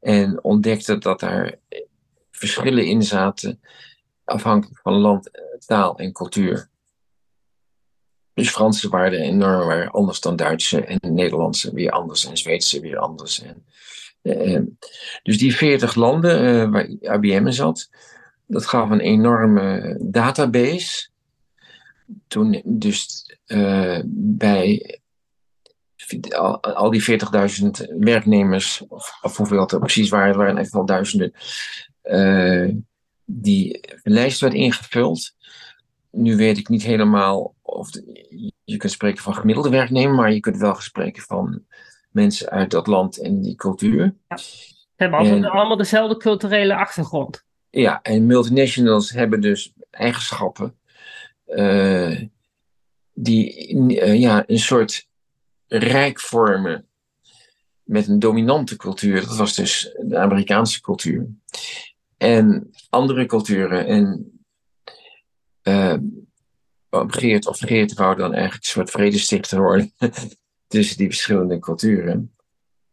En ontdekte dat daar verschillen in zaten, afhankelijk van land, taal en cultuur. Dus Franse waarden en normen waren anders dan Duitse en Nederlandse weer anders en Zweedse weer anders. En, uh, dus die 40 landen uh, waar IBM in zat, dat gaf een enorme database. Toen dus uh, bij al, die 40.000 werknemers, of, of, hoeveel het er precies waren, het waren echt wel duizenden, uh, die lijst werd ingevuld. Nu weet ik niet helemaal of je kunt spreken van gemiddelde werknemer, maar je kunt wel spreken van mensen uit dat land en die cultuur. Ja. Ze hebben altijd allemaal dezelfde culturele achtergrond. Ja, en multinationals hebben dus eigenschappen uh, die uh, ja, een soort rijk vormen met een dominante cultuur. Dat was dus de Amerikaanse cultuur. En andere culturen. En uh, Geert of Geert wou dan eigenlijk een soort vredestichter worden *laughs* tussen die verschillende culturen.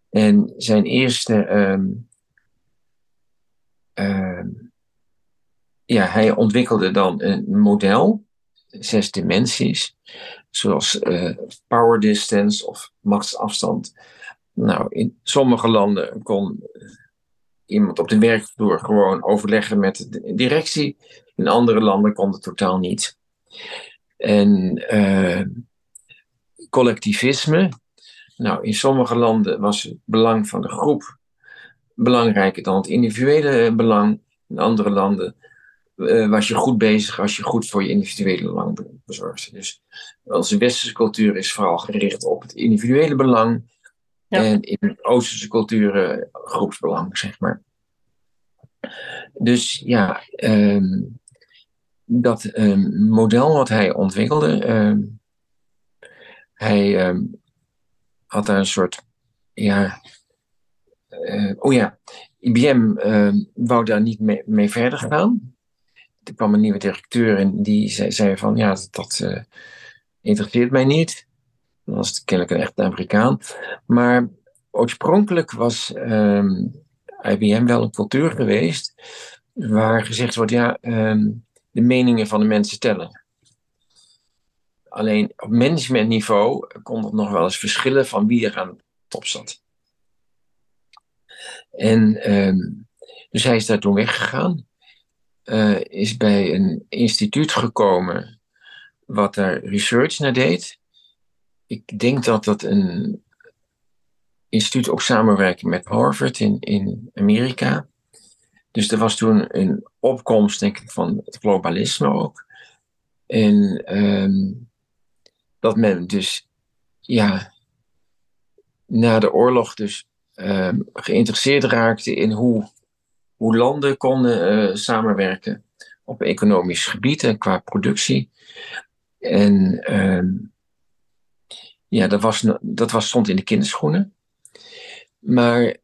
En zijn eerste. Um, um, ja, hij ontwikkelde dan een model, zes dimensies, zoals uh, power distance of maxafstand. Nou, in sommige landen kon iemand op de werkvloer gewoon overleggen met de directie. In andere landen kon het totaal niet. En uh, collectivisme. Nou, in sommige landen was het belang van de groep belangrijker dan het individuele belang. In andere landen uh, was je goed bezig als je goed voor je individuele belang bezorgde. Dus onze westerse cultuur is vooral gericht op het individuele belang. Ja. En in Oosterse culturen groepsbelang, zeg maar. Dus ja, um, dat um, model wat hij ontwikkelde, um, hij had daar een soort, ja, uh, oh ja, IBM wou daar niet mee, mee verder gaan er kwam een nieuwe directeur en die zei, zei van ja, dat, dat uh, interesseert mij niet. Dat was kennelijk een echt Amerikaan. Maar oorspronkelijk was um, ehm, IBM wel een cultuur geweest waar gezegd wordt, ja, um, de meningen van de mensen tellen. Alleen op managementniveau kon het nog wel eens verschillen van wie er aan de top zat. En um, dus hij is daar toen weggegaan uh, is bij een instituut gekomen wat daar research naar deed. Ik denk dat dat een instituut ook samenwerking met Harvard in, in Amerika. Dus er was toen een opkomst, denk ik, van het globalisme ook. En um, dat men dus, ja, na de oorlog dus um, geïnteresseerd raakte in hoe hoe landen konden uh, samenwerken op economisch gebied en qua productie. En uh, ja, dat, was, dat was, stond in de kinderschoenen. Maar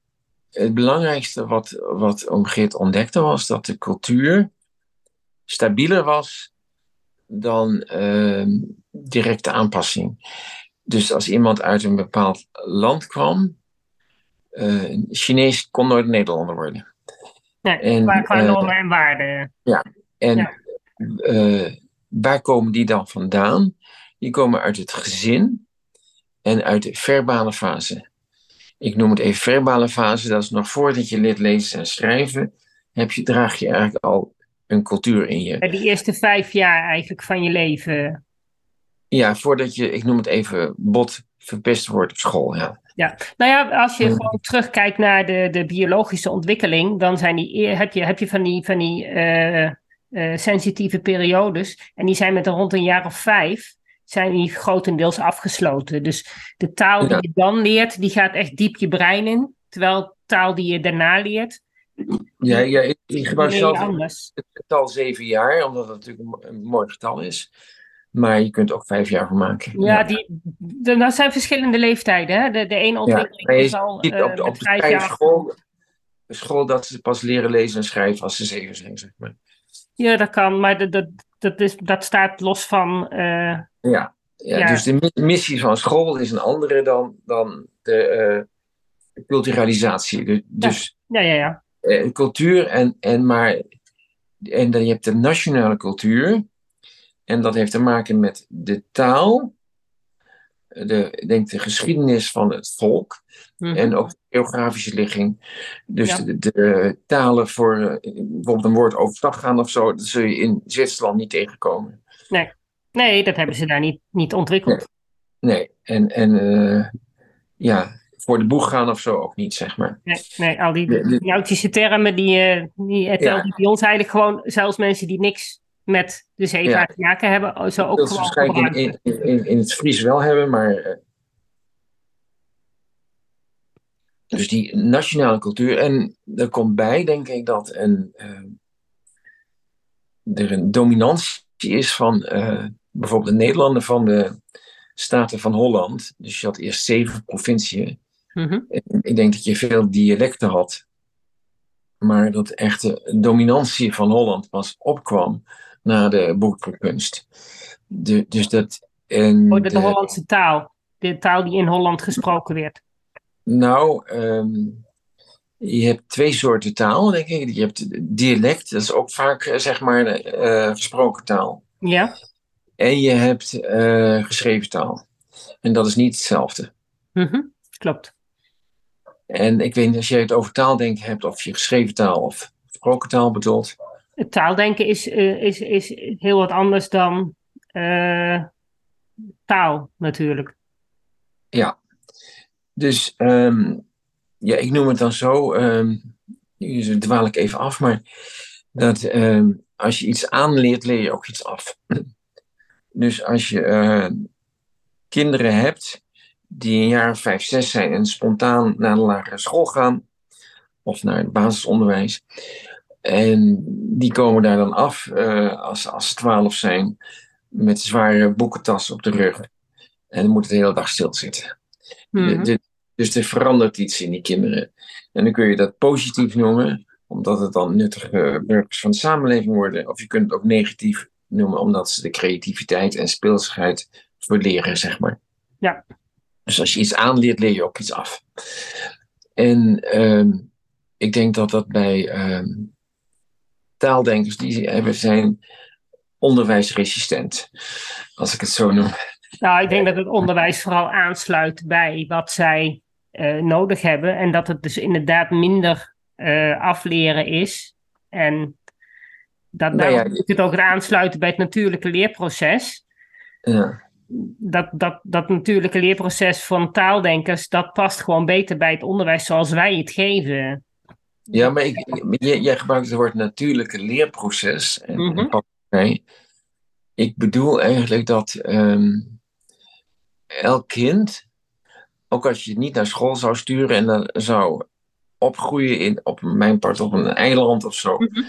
het belangrijkste wat, wat Omgeert ontdekte was dat de cultuur stabieler was dan uh, directe aanpassing. Dus als iemand uit een bepaald land kwam, uh, Chinees kon nooit Nederlander worden. Nee, en, qua, eh, normen en waarden. Ja, en ja. Uh, waar komen die dan vandaan? Die komen uit het gezin en uit de verbale fase. Ik noem het even verbale fase, dat is nog voordat je leert lezen en schrijven, heb je, draag je eigenlijk al een cultuur in je. Die eerste vijf jaar eigenlijk van je leven. Ja, voordat je, ik noem het even, bot verpest wordt op school. Ja. Ja, nou ja, als je gewoon terugkijkt naar de, de biologische ontwikkeling, dan zijn die, heb, je, heb je van die, van die uh, uh, sensitieve periodes. En die zijn met rond een jaar of vijf, zijn die grotendeels afgesloten. Dus de taal die je dan leert, die gaat echt diep je brein in. Terwijl taal die je daarna leert. Ja, ja ik, ik gebruik zelf anders. het getal zeven jaar, omdat het natuurlijk een mooi getal is. Maar je kunt ook vijf jaar van maken. Ja, Die, dat zijn verschillende leeftijden. Hè? De, de ene ontwikkeling is al uh, op, op de jaar. School, de school dat ze pas leren lezen en schrijven als ze zeven zijn, zeg maar. Ja, dat kan, maar dat, dat, dat, is, dat staat los van... Uh, ja, ja, dus de missie van school is een andere dan, dan de uh, culturalisatie. dus ja, ja, ja. ja. cultuur en, en maar... En dan je hebt de nationale cultuur... En dat heeft te maken met de taal de, denk de geschiedenis van het volk Mhm. en ook de geografische ligging. Dus Ja. de, de talen voor eh, bijvoorbeeld een woord overstag gaan of zo, dat zul je in Zwitserland niet tegenkomen. Nee, dat hebben ze daar niet, niet ontwikkeld. Nee, en, en eh, ja, voor de boeg gaan of zo ook niet, zeg maar. Nee, nee, al die nautische termen, die, eh die Ja. bij ons eigenlijk gewoon, zelfs mensen die niks met de zeevaart Ja. te maken hebben, zo ook dat ze gewoon waarschijnlijk in, in, in, in het Fries wel hebben, maar. eh, dus die nationale cultuur. En er komt bij, denk ik, dat een, eh, er een dominantie is van eh, bijvoorbeeld de Nederlanden van de Staten van Holland. Dus je had eerst zeven provinciën. Mhm. Ik denk dat je veel dialecten had. Maar dat echt de dominantie van Holland pas opkwam na de boekenkunst. De, dus dat. En Oh, de, de- Hollandse taal. De taal die in Holland gesproken werd. Nou, ehm, je hebt twee soorten taal, denk ik. Je hebt dialect, dat is ook vaak eh, zeg maar eh, gesproken taal. Ja. En je hebt eh, geschreven taal. En dat is niet hetzelfde. Mhm. Klopt. En ik weet niet als je het over taaldenken hebt, of je geschreven taal of gesproken taal bedoelt. Taaldenken is, eh, is, is heel wat anders dan eh, taal, natuurlijk. Ja. Dus ehm, ja, ik noem het dan zo. ehm nu dwaal ik even af, maar dat ehm, als je iets aanleert, leer je ook iets af. *clears throat* Dus als je eh, kinderen hebt die een jaar of vijf, zes zijn en spontaan naar de lagere school gaan, of naar het basisonderwijs, en die komen daar dan af eh, als, als ze twaalf zijn, met zware boekentassen op de rug. En dan moet het de hele dag stilzitten. De- dus er verandert iets in die kinderen. En dan kun je dat positief noemen, omdat het dan nuttige burgers van de samenleving worden. Of je kunt het ook negatief noemen, omdat ze de creativiteit en speelsigheid verleren, zeg maar. Ja. Dus als je iets aanleert, leer je ook iets af. En ehm, ik denk dat dat bij ehm, taaldenkers die hebben, zijn onderwijsresistent, als ik het zo noem. Nou, ik denk dat het onderwijs vooral aansluit bij wat zij eh, nodig hebben. En dat het dus inderdaad minder eh, afleren is. En dat Nou ja, daarom moet het ook aansluiten bij het natuurlijke leerproces. Ja. Dat, dat, dat natuurlijke leerproces van taaldenkers, dat past gewoon beter bij het onderwijs zoals wij het geven. Ja, maar ik, jij, gebruikt het woord natuurlijke leerproces. En, Mhm. Ik bedoel eigenlijk dat ehm, elk kind, ook als je het niet naar school zou sturen en dan zou opgroeien in, op mijn part op een eiland of zo, Mhm.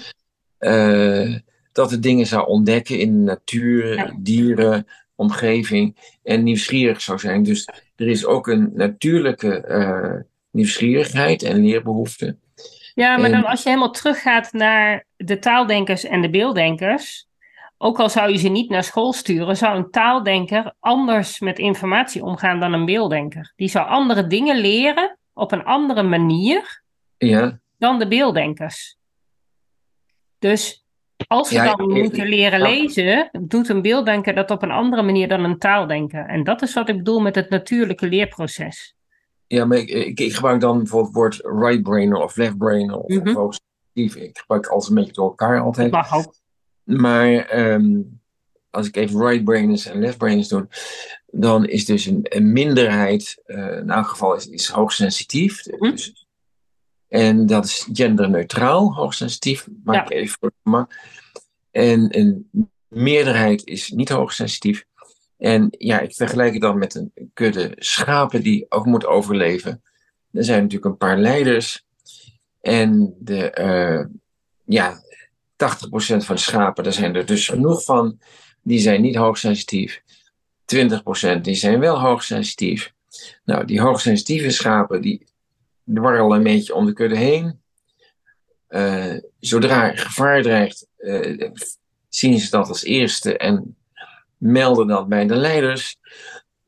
eh, dat het dingen zou ontdekken in de natuur, Ja. dieren, omgeving en nieuwsgierig zou zijn. Dus er is ook een natuurlijke eh, nieuwsgierigheid en leerbehoefte. Ja, maar En- dan als je helemaal teruggaat naar de taaldenkers en de beelddenkers, ook al zou je ze niet naar school sturen, zou een taaldenker anders met informatie omgaan dan een beelddenker. Die zou andere dingen leren op een andere manier Ja, dan de beelddenkers. Dus als ze Ja, dan moeten leren lezen, doet een beelddenker dat op een andere manier dan een taaldenker. En dat is wat ik bedoel met het natuurlijke leerproces. Ja, maar ik, ik, ik gebruik dan bijvoorbeeld het woord right brainer of left brainer of, of hoogsensitief. Ik gebruik alles een beetje door elkaar Dat altijd. mag ook. Maar ehm, als ik even right brainers en left brainers doe, dan is dus een, een minderheid, eh, in elk geval is, is hoogsensitief. Mhm. Dus, en dat is genderneutraal, hoogsensitief, maak Ja. ik even voor. En een meerderheid is niet hoogsensitief. En ja, ik vergelijk het dan met een kudde schapen die ook moet overleven. Er zijn natuurlijk een paar leiders. En de, eh, ja, 80% van de schapen, daar zijn er dus genoeg van. Die zijn niet hoogsensitief. 20% die zijn wel hoogsensitief. Nou, die hoogsensitieve schapen, die dwarrelen een beetje om de kudde heen. Eh, zodra gevaar dreigt, eh, zien ze dat als eerste en melden dat bij de leiders.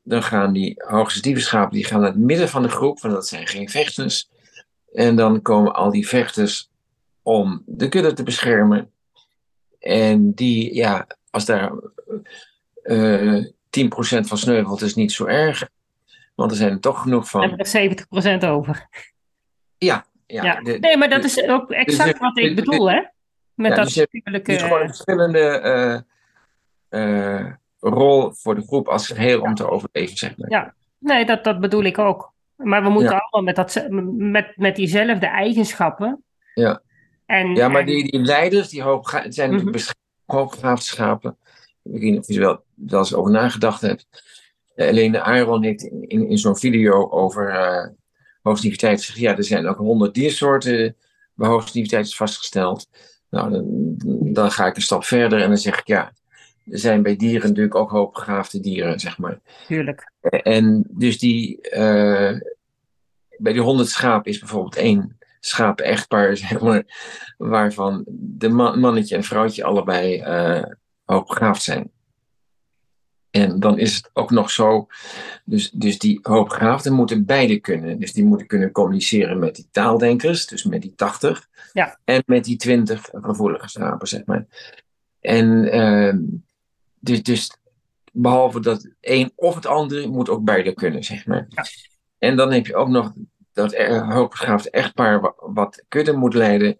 Dan gaan die schapen die gaan naar het midden van de groep, want dat zijn geen vechters. En dan komen al die vechters om de kudde te beschermen. En die, ja, als daar eh 10% van sneuvelt is niet zo erg. Want er zijn er toch genoeg van. En er 70% over. Ja, ja. Ja. nee, maar dat is ook exact dus- wat ik bedoel, hè? Met Ja, dat dus. Het is gewoon een verschillende eh, eh, rol voor de groep als geheel om te overleven, zeg maar. Ja. Nee, dat, dat bedoel ik ook. Maar we moeten allemaal met, dat, met, met diezelfde eigenschappen. Ja. En, Ja, maar en- die, die leiders, die zijn natuurlijk Mhm. schapen. Ik weet niet of je er wel, wel eens over nagedacht hebt. Uh, Helene Aaron heeft in, in, in zo'n video over uh, hoogsensitiviteit gezegd: ja, er zijn ook honderd diersoorten waar hoogsensitiviteit is vastgesteld. Nou, dan, dan ga ik een stap verder en dan zeg ik ja. Zijn bij dieren natuurlijk ook hoogbegaafde dieren, zeg maar. Tuurlijk. En dus die, eh, bij die honderd schapen is bijvoorbeeld één schapen-echtpaar, *laughs* zeg maar, waarvan de man, mannetje en vrouwtje allebei eh hoogbegaafd zijn. En dan is het ook nog zo, dus, dus die hoogbegaafden moeten beide kunnen. Dus die moeten kunnen communiceren met die taaldenkers, dus met die 80, Ja. en met die 20 gevoelige schapen, zeg maar. En ehm, dus, dus behalve dat het een of het andere, moet ook beide kunnen, zeg maar. Ja. En dan heb je ook nog dat er- hoogbegaafde echtpaar wa- wat kudde moet leiden.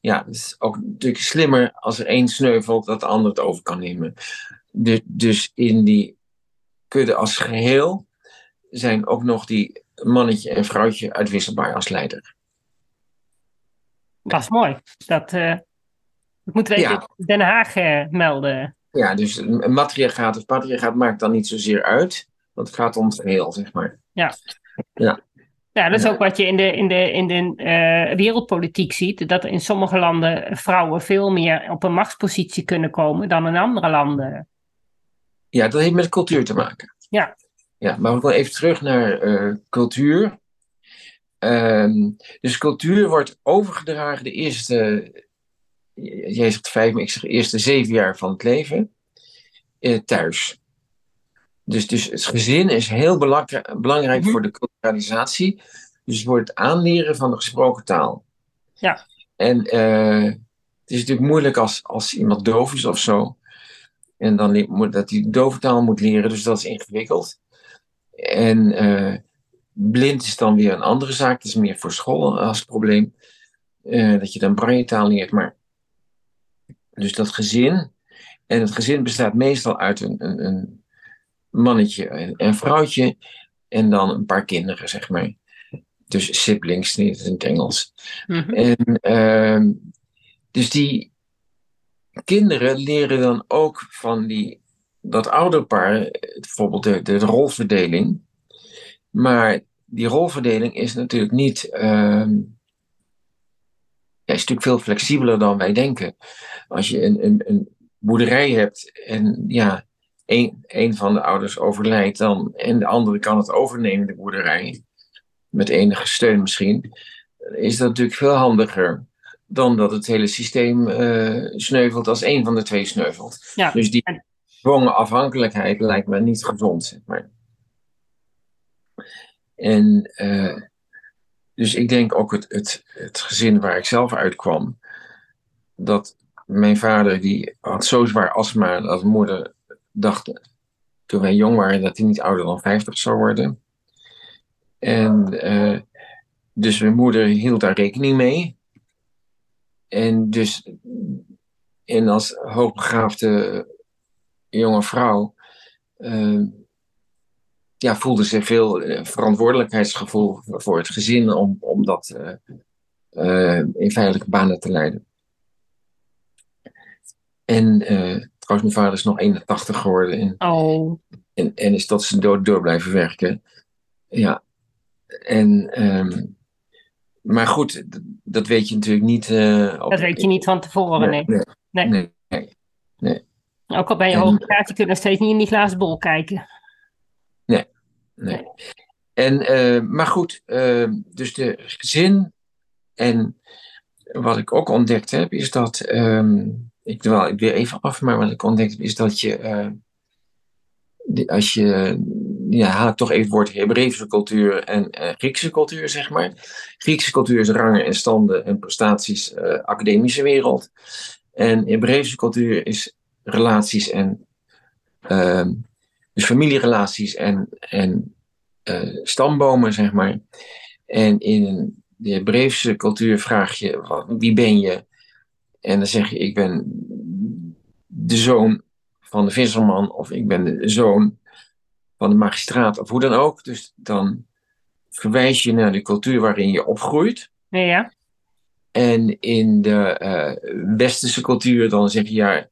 Ja, het is ook natuurlijk slimmer als er één sneuvelt, dat de ander het over kan nemen. Dus, dus in die kudde als geheel zijn ook nog die mannetje en vrouwtje uitwisselbaar als leider. Dat is mooi. Dat, eh, dat moeten we even Ja. Den Haag eh, melden. Ja, dus een of patriarchaat maakt dan niet zozeer uit, want het gaat om het geheel, zeg maar. Ja, dat is Ja. ook wat je in de, in de, in de eh, wereldpolitiek ziet. Dat in sommige landen vrouwen veel meer op een machtspositie kunnen komen dan in andere landen. Ja, dat heeft met cultuur te maken. Ja. Ja, maar we gaan even terug naar eh, cultuur. Ehm, dus cultuur wordt overgedragen de eerste, jij zegt vijf, maar ik zeg eerste zeven jaar van het leven, eh, thuis. Dus, dus het gezin is heel belangri- belangrijk Mhm. voor de culturalisatie. Dus wordt het aanleren van de gesproken taal. Ja. En eh, het is natuurlijk moeilijk als, als iemand doof is of zo. En dan moet dat hij dove taal moet leren, dus dat is ingewikkeld. En eh, blind is dan weer een andere zaak. Dat is meer voor school als probleem. Dat je dan braille taal leert. Maar dus dat gezin. En het gezin bestaat meestal uit een, een, een mannetje en een vrouwtje. En dan een paar kinderen, zeg maar. Dus siblings, is in het Engels. Mhm. En ehm, dus die kinderen leren dan ook van die, dat ouderpaar, bijvoorbeeld de, de rolverdeling. Maar die rolverdeling is natuurlijk niet. ehm, is natuurlijk veel flexibeler dan wij denken. Als je een, een, een boerderij hebt en ja, een, een van de ouders overlijdt dan en de andere kan het overnemen, de boerderij, met enige steun misschien, is dat natuurlijk veel handiger dan dat het hele systeem eh, sneuvelt als één van de twee sneuvelt. Ja. Dus die En- gedwongen afhankelijkheid lijkt me niet gezond, zeg maar. En eh, dus ik denk ook het, het, het gezin waar ik zelf uitkwam, dat mijn vader die had zo zwaar astma dat moeder dacht toen wij jong waren dat hij niet ouder dan 50 zou worden. En eh, dus mijn moeder hield daar rekening mee. En dus en als hoogbegaafde jonge vrouw eh, ja, voelde ze veel eh, verantwoordelijkheidsgevoel voor het gezin om, om dat eh, eh, in veilige banen te leiden. En trouwens, mijn vader is nog 81 geworden en, Oh, en, en is tot zijn dood door blijven werken. Ja, en, ehm, maar goed, dat weet je natuurlijk niet. op- dat weet je niet van tevoren, nee. Nee, Nee. nee, nee, nee. Ook al ben je hoogbegaafd, je kunt nog steeds niet in die glazen bol kijken. Nee. En, eh, maar goed, eh, dus de gezin. En wat ik ook ontdekt heb, is dat. ehm, ik dwaal ik weer even af, maar wat ik ontdekt heb, is dat je. eh, die- als je. Ja, haal ik toch even het woord Hebreeuwse cultuur en eh, Griekse cultuur, zeg maar. Griekse cultuur is rangen en standen en prestaties, academische wereld. En Hebreeuwse cultuur is relaties en. Dus familierelaties en, en uh, stambomen, zeg maar. En in de Hebreeuwse cultuur vraag je, wie ben je? En dan zeg je, ik ben de zoon van de visserman of ik ben de zoon van de magistraat of hoe dan ook. Dus dan verwijs je naar de cultuur waarin je opgroeit. Ja. En in de uh, westerse cultuur dan zeg je ja,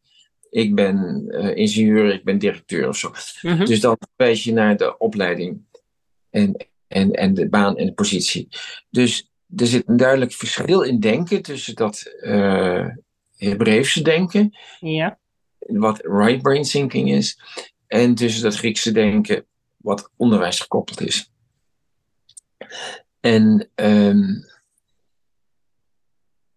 ik ben uh, ingenieur, ik ben directeur of zo. Mhm. Dus dan verwijs je naar de opleiding en, en, en de baan en de positie. Dus er zit een duidelijk verschil in denken tussen dat uh, Hebreeuwse denken, Ja. wat right brain thinking is, en tussen dat Griekse denken, wat onderwijs gekoppeld is. En um,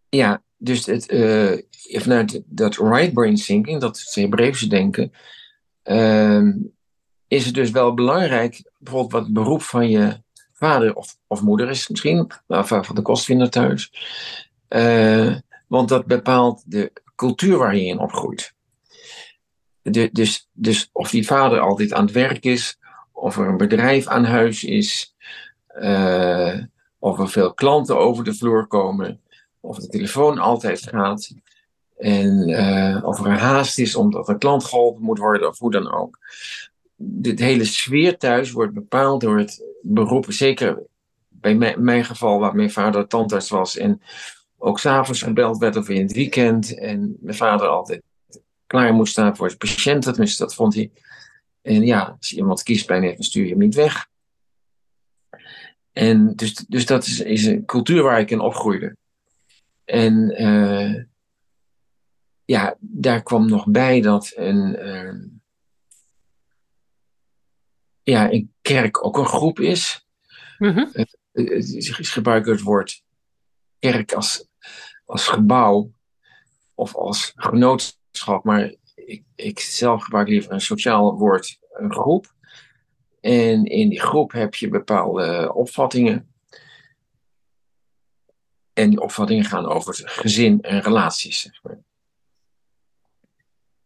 ja, dus het, uh, vanuit dat right brain thinking, dat het Hebreeuwse denken, um, is het dus wel belangrijk, bijvoorbeeld wat het beroep van je vader of, of moeder is misschien, maar van de kostvinder thuis. Uh, want dat bepaalt de cultuur waar je in opgroeit. Dus, dus of die vader altijd aan het werk is, of er een bedrijf aan huis is, uh, of er veel klanten over de vloer komen, of de telefoon altijd gaat, en uh, of er haast is omdat een klant geholpen moet worden, of hoe dan ook. De hele sfeer thuis wordt bepaald door het beroep, zeker bij mijn, geval, waar mijn vader tandarts was en ook s'avonds gebeld werd of in het weekend. En mijn vader altijd klaar moest staan voor zijn patiënten. Tenminste, dat vond hij. En ja, als iemand kiespijn heeft, dan stuur je hem niet weg. En dus, dus dat is, is een cultuur waar ik in opgroeide. En uh, ja, daar kwam nog bij dat een, uh, ja, een kerk ook een groep is. Mm-hmm. Uh, gebruiken het woord kerk als, als gebouw of als genootschap, maar ik, ik zelf gebruik liever een sociaal woord, een groep. En in die groep heb je bepaalde opvattingen. En die opvattingen gaan over het gezin en relaties, zeg maar.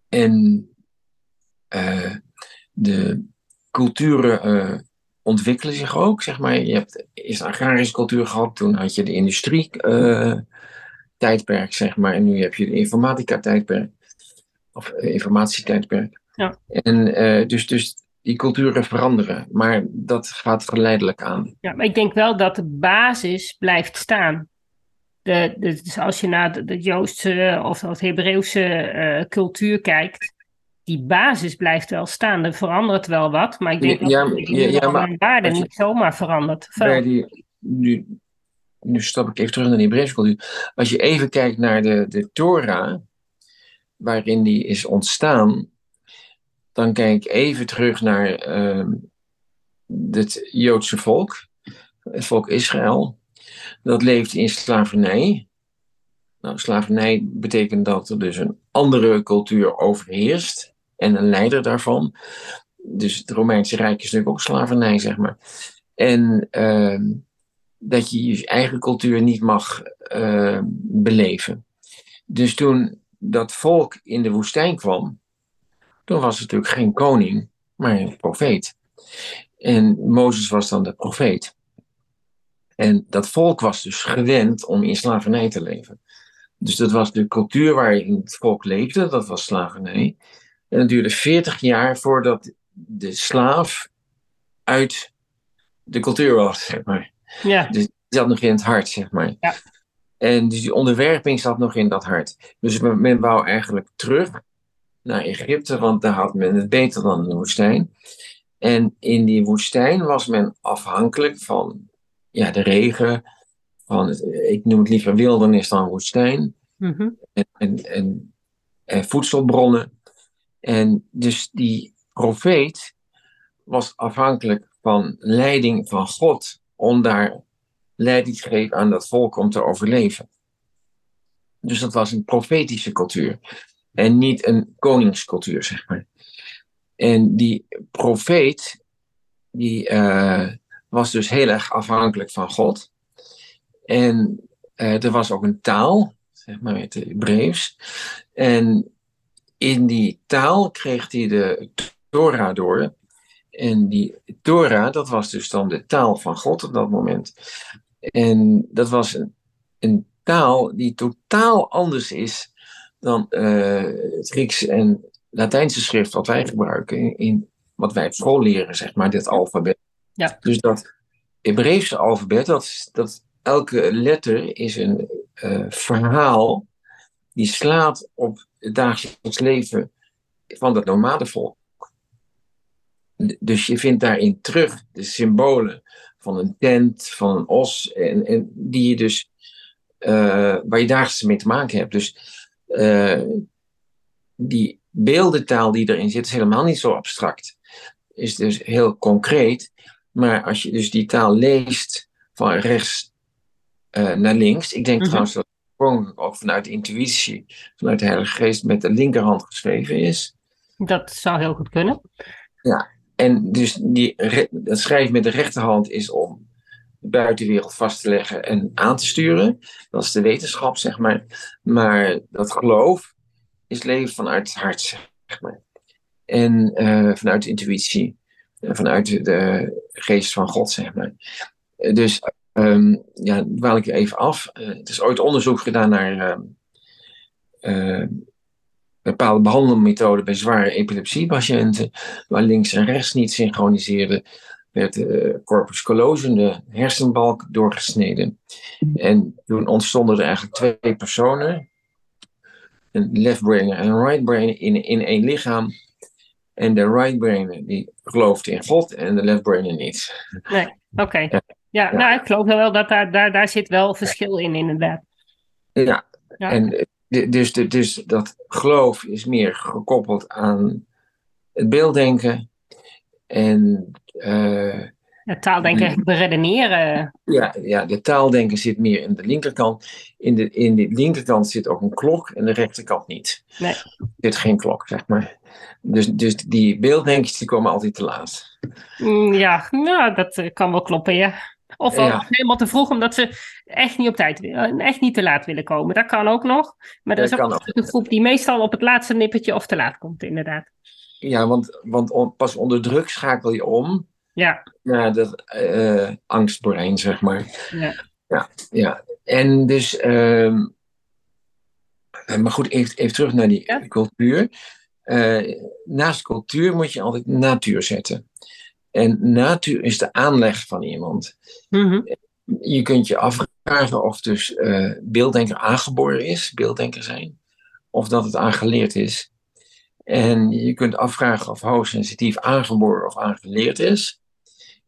En uh, de culturen uh, ontwikkelen zich ook, zeg maar. Je hebt eerst een agrarische cultuur gehad, toen had je de industrie uh, tijdperk, zeg maar. En nu heb je de informatica tijdperk. Of informatietijdperk. Ja. En dus, dus die culturen veranderen, maar dat gaat geleidelijk aan. Ja, maar ik denk wel dat de basis blijft staan. De, de, dus als je naar de, de Joodse of de Hebreeuwse uh, cultuur kijkt, die basis blijft wel staan. Er verandert wel wat, maar ik denk ja, dat ja, ja, maar, de waarde je, niet zomaar verandert. Bij die, nu, nu stap ik even terug naar de Hebreeuwse cultuur. Als je even kijkt naar de, de Torah, waarin die is ontstaan, dan kijk ik even terug naar uh, het Joodse volk, het volk Israël. Dat leeft in slavernij. Nou, slavernij betekent dat er dus een andere cultuur overheerst en een leider daarvan. Dus het Romeinse Rijk is natuurlijk ook slavernij, zeg maar. En uh, dat je je eigen cultuur niet mag uh, beleven. Dus toen dat volk in de woestijn kwam, toen was het natuurlijk geen koning, maar een profeet. En Mozes was dan de profeet. En dat volk was dus gewend om in slavernij te leven. Dus dat was de cultuur waarin het volk leefde, dat was slavernij. En het duurde 40 jaar voordat de slaaf uit de cultuur was, *laughs* zeg maar. Ja. Dus die zat nog in het hart, zeg maar. Ja. En dus die onderwerping zat nog in dat hart. Dus men, men wou eigenlijk terug naar Egypte, want daar had men het beter dan in de woestijn. En in die woestijn was men afhankelijk van ja, de regen, van het, ik noem het liever wildernis dan woestijn, mm-hmm. en, en, en, en, voedselbronnen. En dus die profeet was afhankelijk van leiding van God om daar leiding te geven aan dat volk om te overleven. Dus dat was een profetische cultuur en niet een koningscultuur, zeg maar. En die profeet, die uh, was dus heel erg afhankelijk van God. En uh, er was ook een taal, zeg maar het Hebreeuws. En in die taal kreeg hij de Torah door. En die Torah, dat was dus dan de taal van God op dat moment. En dat was een, taal die totaal anders is dan uh, het Grieks en Latijnse schrift wat wij gebruiken in, wat wij op school leren, zeg maar, dit alfabet. Ja. Dus dat Hebreeuwse alfabet, dat, dat elke letter is een uh, verhaal die slaat op het dagelijks leven van dat nomadenvolk. Dus je vindt daarin terug de symbolen van een tent, van een os, en, en die je dus, uh, waar je dagelijks mee te maken hebt. Dus uh, die beeldentaal die erin zit, is helemaal niet zo abstract. Is dus heel concreet. Maar als je dus die taal leest van rechts uh, naar links, ik denk mm -hmm. trouwens dat het ook vanuit intuïtie, vanuit de Heilige Geest met de linkerhand geschreven is. Dat zou heel goed kunnen. Ja, en dus die, dat schrijven met de rechterhand is om de buitenwereld vast te leggen en aan te sturen. Dat is de wetenschap, zeg maar. Maar dat geloof is leven vanuit het hart, zeg maar. En uh, vanuit de intuïtie, vanuit de, geest van God, zeg maar. Dus um, ja, dwaal ik even af. Uh, het is ooit onderzoek gedaan naar uh, bepaalde behandelmethoden bij zware epilepsiepatiënten, waar links en rechts niet synchroniseerden, werd de corpus callosum, de hersenbalk, doorgesneden. En toen ontstonden er eigenlijk twee personen, een left brainer en een right brainer, in, in één lichaam. En de right brainer die geloofde in God en de left brainer niet. Nee, oké. Okay. Ja. Ja, nou, ik geloof wel dat daar, daar, daar zit wel verschil in, inderdaad. Ja, ja. en dus, dus dat geloof is meer gekoppeld aan het beelddenken en... Uh, ja, taaldenken, beredeneren. Ja, ja, de taaldenken zit meer in de linkerkant. In de, in de linkerkant zit ook een klok en de rechterkant niet. Nee. Er zit geen klok, zeg maar. Dus, dus die beelddenkers die komen altijd te laat. Ja, nou, dat kan wel kloppen, ja. Of ja. helemaal te vroeg, omdat ze echt niet op tijd willen, echt niet te laat willen komen. Dat kan ook nog. Maar dat, dat is ook, ook een groep die meestal op het laatste nippertje of te laat komt, inderdaad. Ja, want, want on, pas onder druk schakel je om ja. naar dat uh, angstbrein, zeg maar. Ja. Ja, ja. En dus, uh, maar goed, even, even terug naar die ja? cultuur. Uh, naast cultuur moet je altijd natuur zetten. En natuur is de aanleg van iemand. Mm-hmm. Je kunt je afvragen of dus uh, beelddenker aangeboren is, beelddenker zijn, of dat het aangeleerd is. En je kunt afvragen of hoogsensitief aangeboren of aangeleerd is.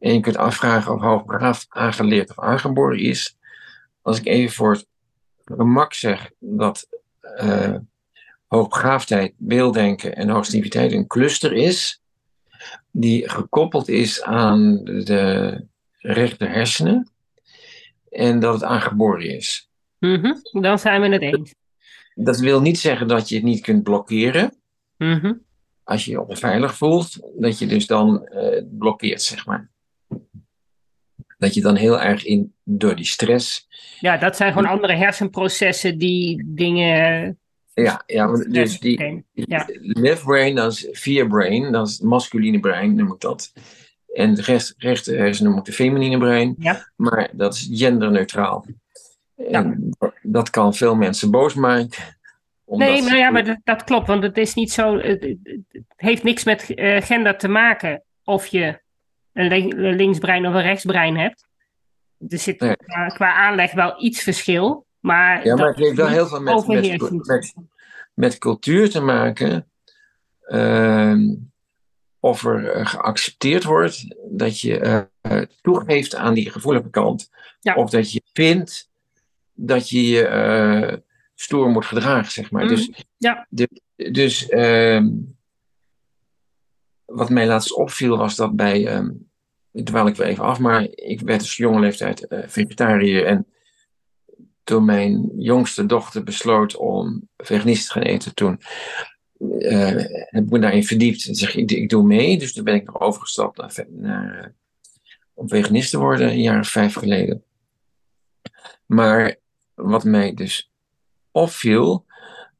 En je kunt afvragen of hoogbegaafd aangeleerd of aangeboren is. Als ik even voor het gemak zeg dat uh, hoogbegaafdheid, beelddenken en hoogsensitiviteit een cluster is, die gekoppeld is aan de rechter hersenen en dat het aangeboren is. Mm-hmm. Dan zijn we het eens. Dat wil niet zeggen dat je het niet kunt blokkeren. Mm-hmm. Als je je onveilig voelt, dat je dus dan uh, blokkeert, zeg maar. Dat je dan heel erg in, door die stress. Ja, dat zijn gewoon andere hersenprocessen die dingen ja, ja dus die, ja. left brain, dat is fear brain, dat is het masculine brein, noem ik dat. En de rest, rechter hersenen noem ik de feminine brein. Ja. Maar dat is genderneutraal. En dat kan veel mensen boos maken. Nee, maar ja, maar dat, dat, klopt, want het is niet zo. Het, het heeft niks met uh, gender te maken of je een linksbrein of een rechtsbrein hebt. Er zit nee. qua, qua aanleg wel iets verschil. Maar ja, maar het heeft wel heel veel met, met, met, met, cultuur te maken. Uh, of er uh, geaccepteerd wordt dat je uh, toegeeft aan die gevoelige kant. Ja. Of dat je vindt dat je je stoer moet gedragen, zeg maar. Mm. Dus, ja. de, dus ehm, wat mij laatst opviel was dat bij, um, dwaal ik weer even af, maar ik werd als jonge leeftijd vegetariër en toen mijn jongste dochter besloot om veganistisch te gaan eten, toen uh, heb ik me daarin verdiept. En zeg ik, ik doe mee. Dus toen ben ik nog overgestapt naar, naar uh, om veganist te worden, een jaar of vijf geleden. Maar wat mij dus opviel,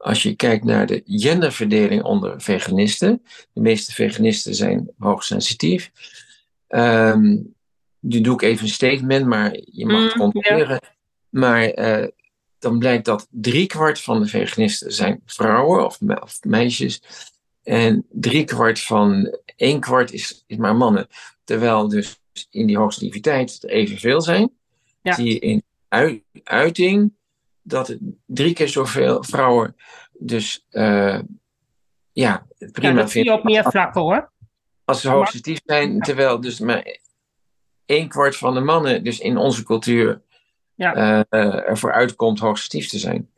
als je kijkt naar de genderverdeling onder veganisten, de meeste veganisten zijn hoogsensitief. Um, nu doe ik even een statement, maar je mag het Mm, controleren. Maar eh, dan blijkt dat driekwart van de veganisten zijn vrouwen of, me- of meisjes. En driekwart van één kwart is, is maar mannen. Terwijl dus in die hoogsensitiviteit er evenveel zijn. Ja. Zie je in ui- uiting dat drie keer zoveel vrouwen dus eh, ja, Ja, prima je vinden op meer vlakken hoor. als ze hoogsensitief zijn. Terwijl dus maar één kwart van de mannen dus in onze cultuur Ja. eh, ervoor uitkomt hoogsensitief te zijn.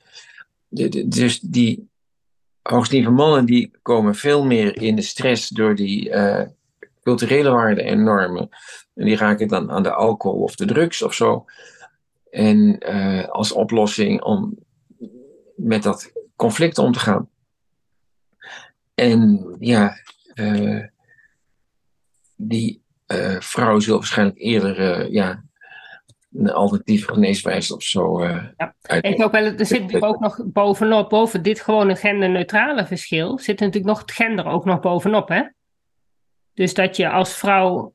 De- de- dus die hoogsensitieve mannen die komen veel meer in de stress door die eh, culturele waarden en normen. En die raken dan aan de alcohol of de drugs of zo. En eh, als oplossing om met dat conflict om te gaan. En ja, eh, die eh vrouw zal waarschijnlijk eerder ja, een alternatieve geneeswijze of zo eh Ja. uit- Ik ook wel, er zit natuurlijk ook nog bovenop, boven dit gewone genderneutrale verschil, zit natuurlijk nog het gender ook nog bovenop, hè? Dus dat je als vrouw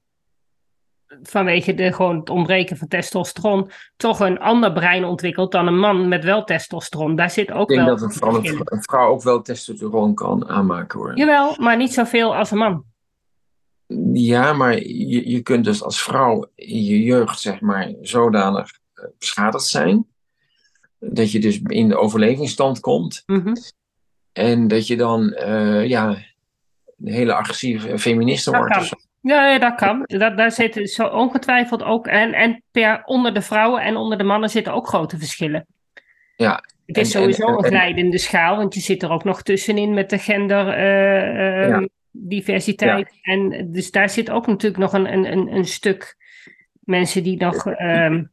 vanwege de, gewoon het ontbreken van testosteron toch een ander brein ontwikkelt dan een man met wel testosteron. Daar zit ook Ik denk wel dat een vrouw, een ook wel testosteron kan aanmaken hoor. Jawel, maar niet zoveel als een man. Ja, maar je, je kunt dus als vrouw in je jeugd, zeg maar, zodanig eh, beschadigd zijn. Dat je dus in de overlevingsstand komt. Mhm. En dat je dan, eh, ja, een hele agressieve feministe Dat wordt. Ja, ja, dat kan. Dat, daar zitten zo ongetwijfeld ook. En, en per, onder de vrouwen en onder de mannen zitten ook grote verschillen. Ja, Het is en- en- sowieso een en- glijdende schaal, want je zit er ook nog tussenin met de gender eh, eh, Ja. diversiteit. En dus daar zit ook natuurlijk nog een, een, een, een stuk mensen die nog. ehm,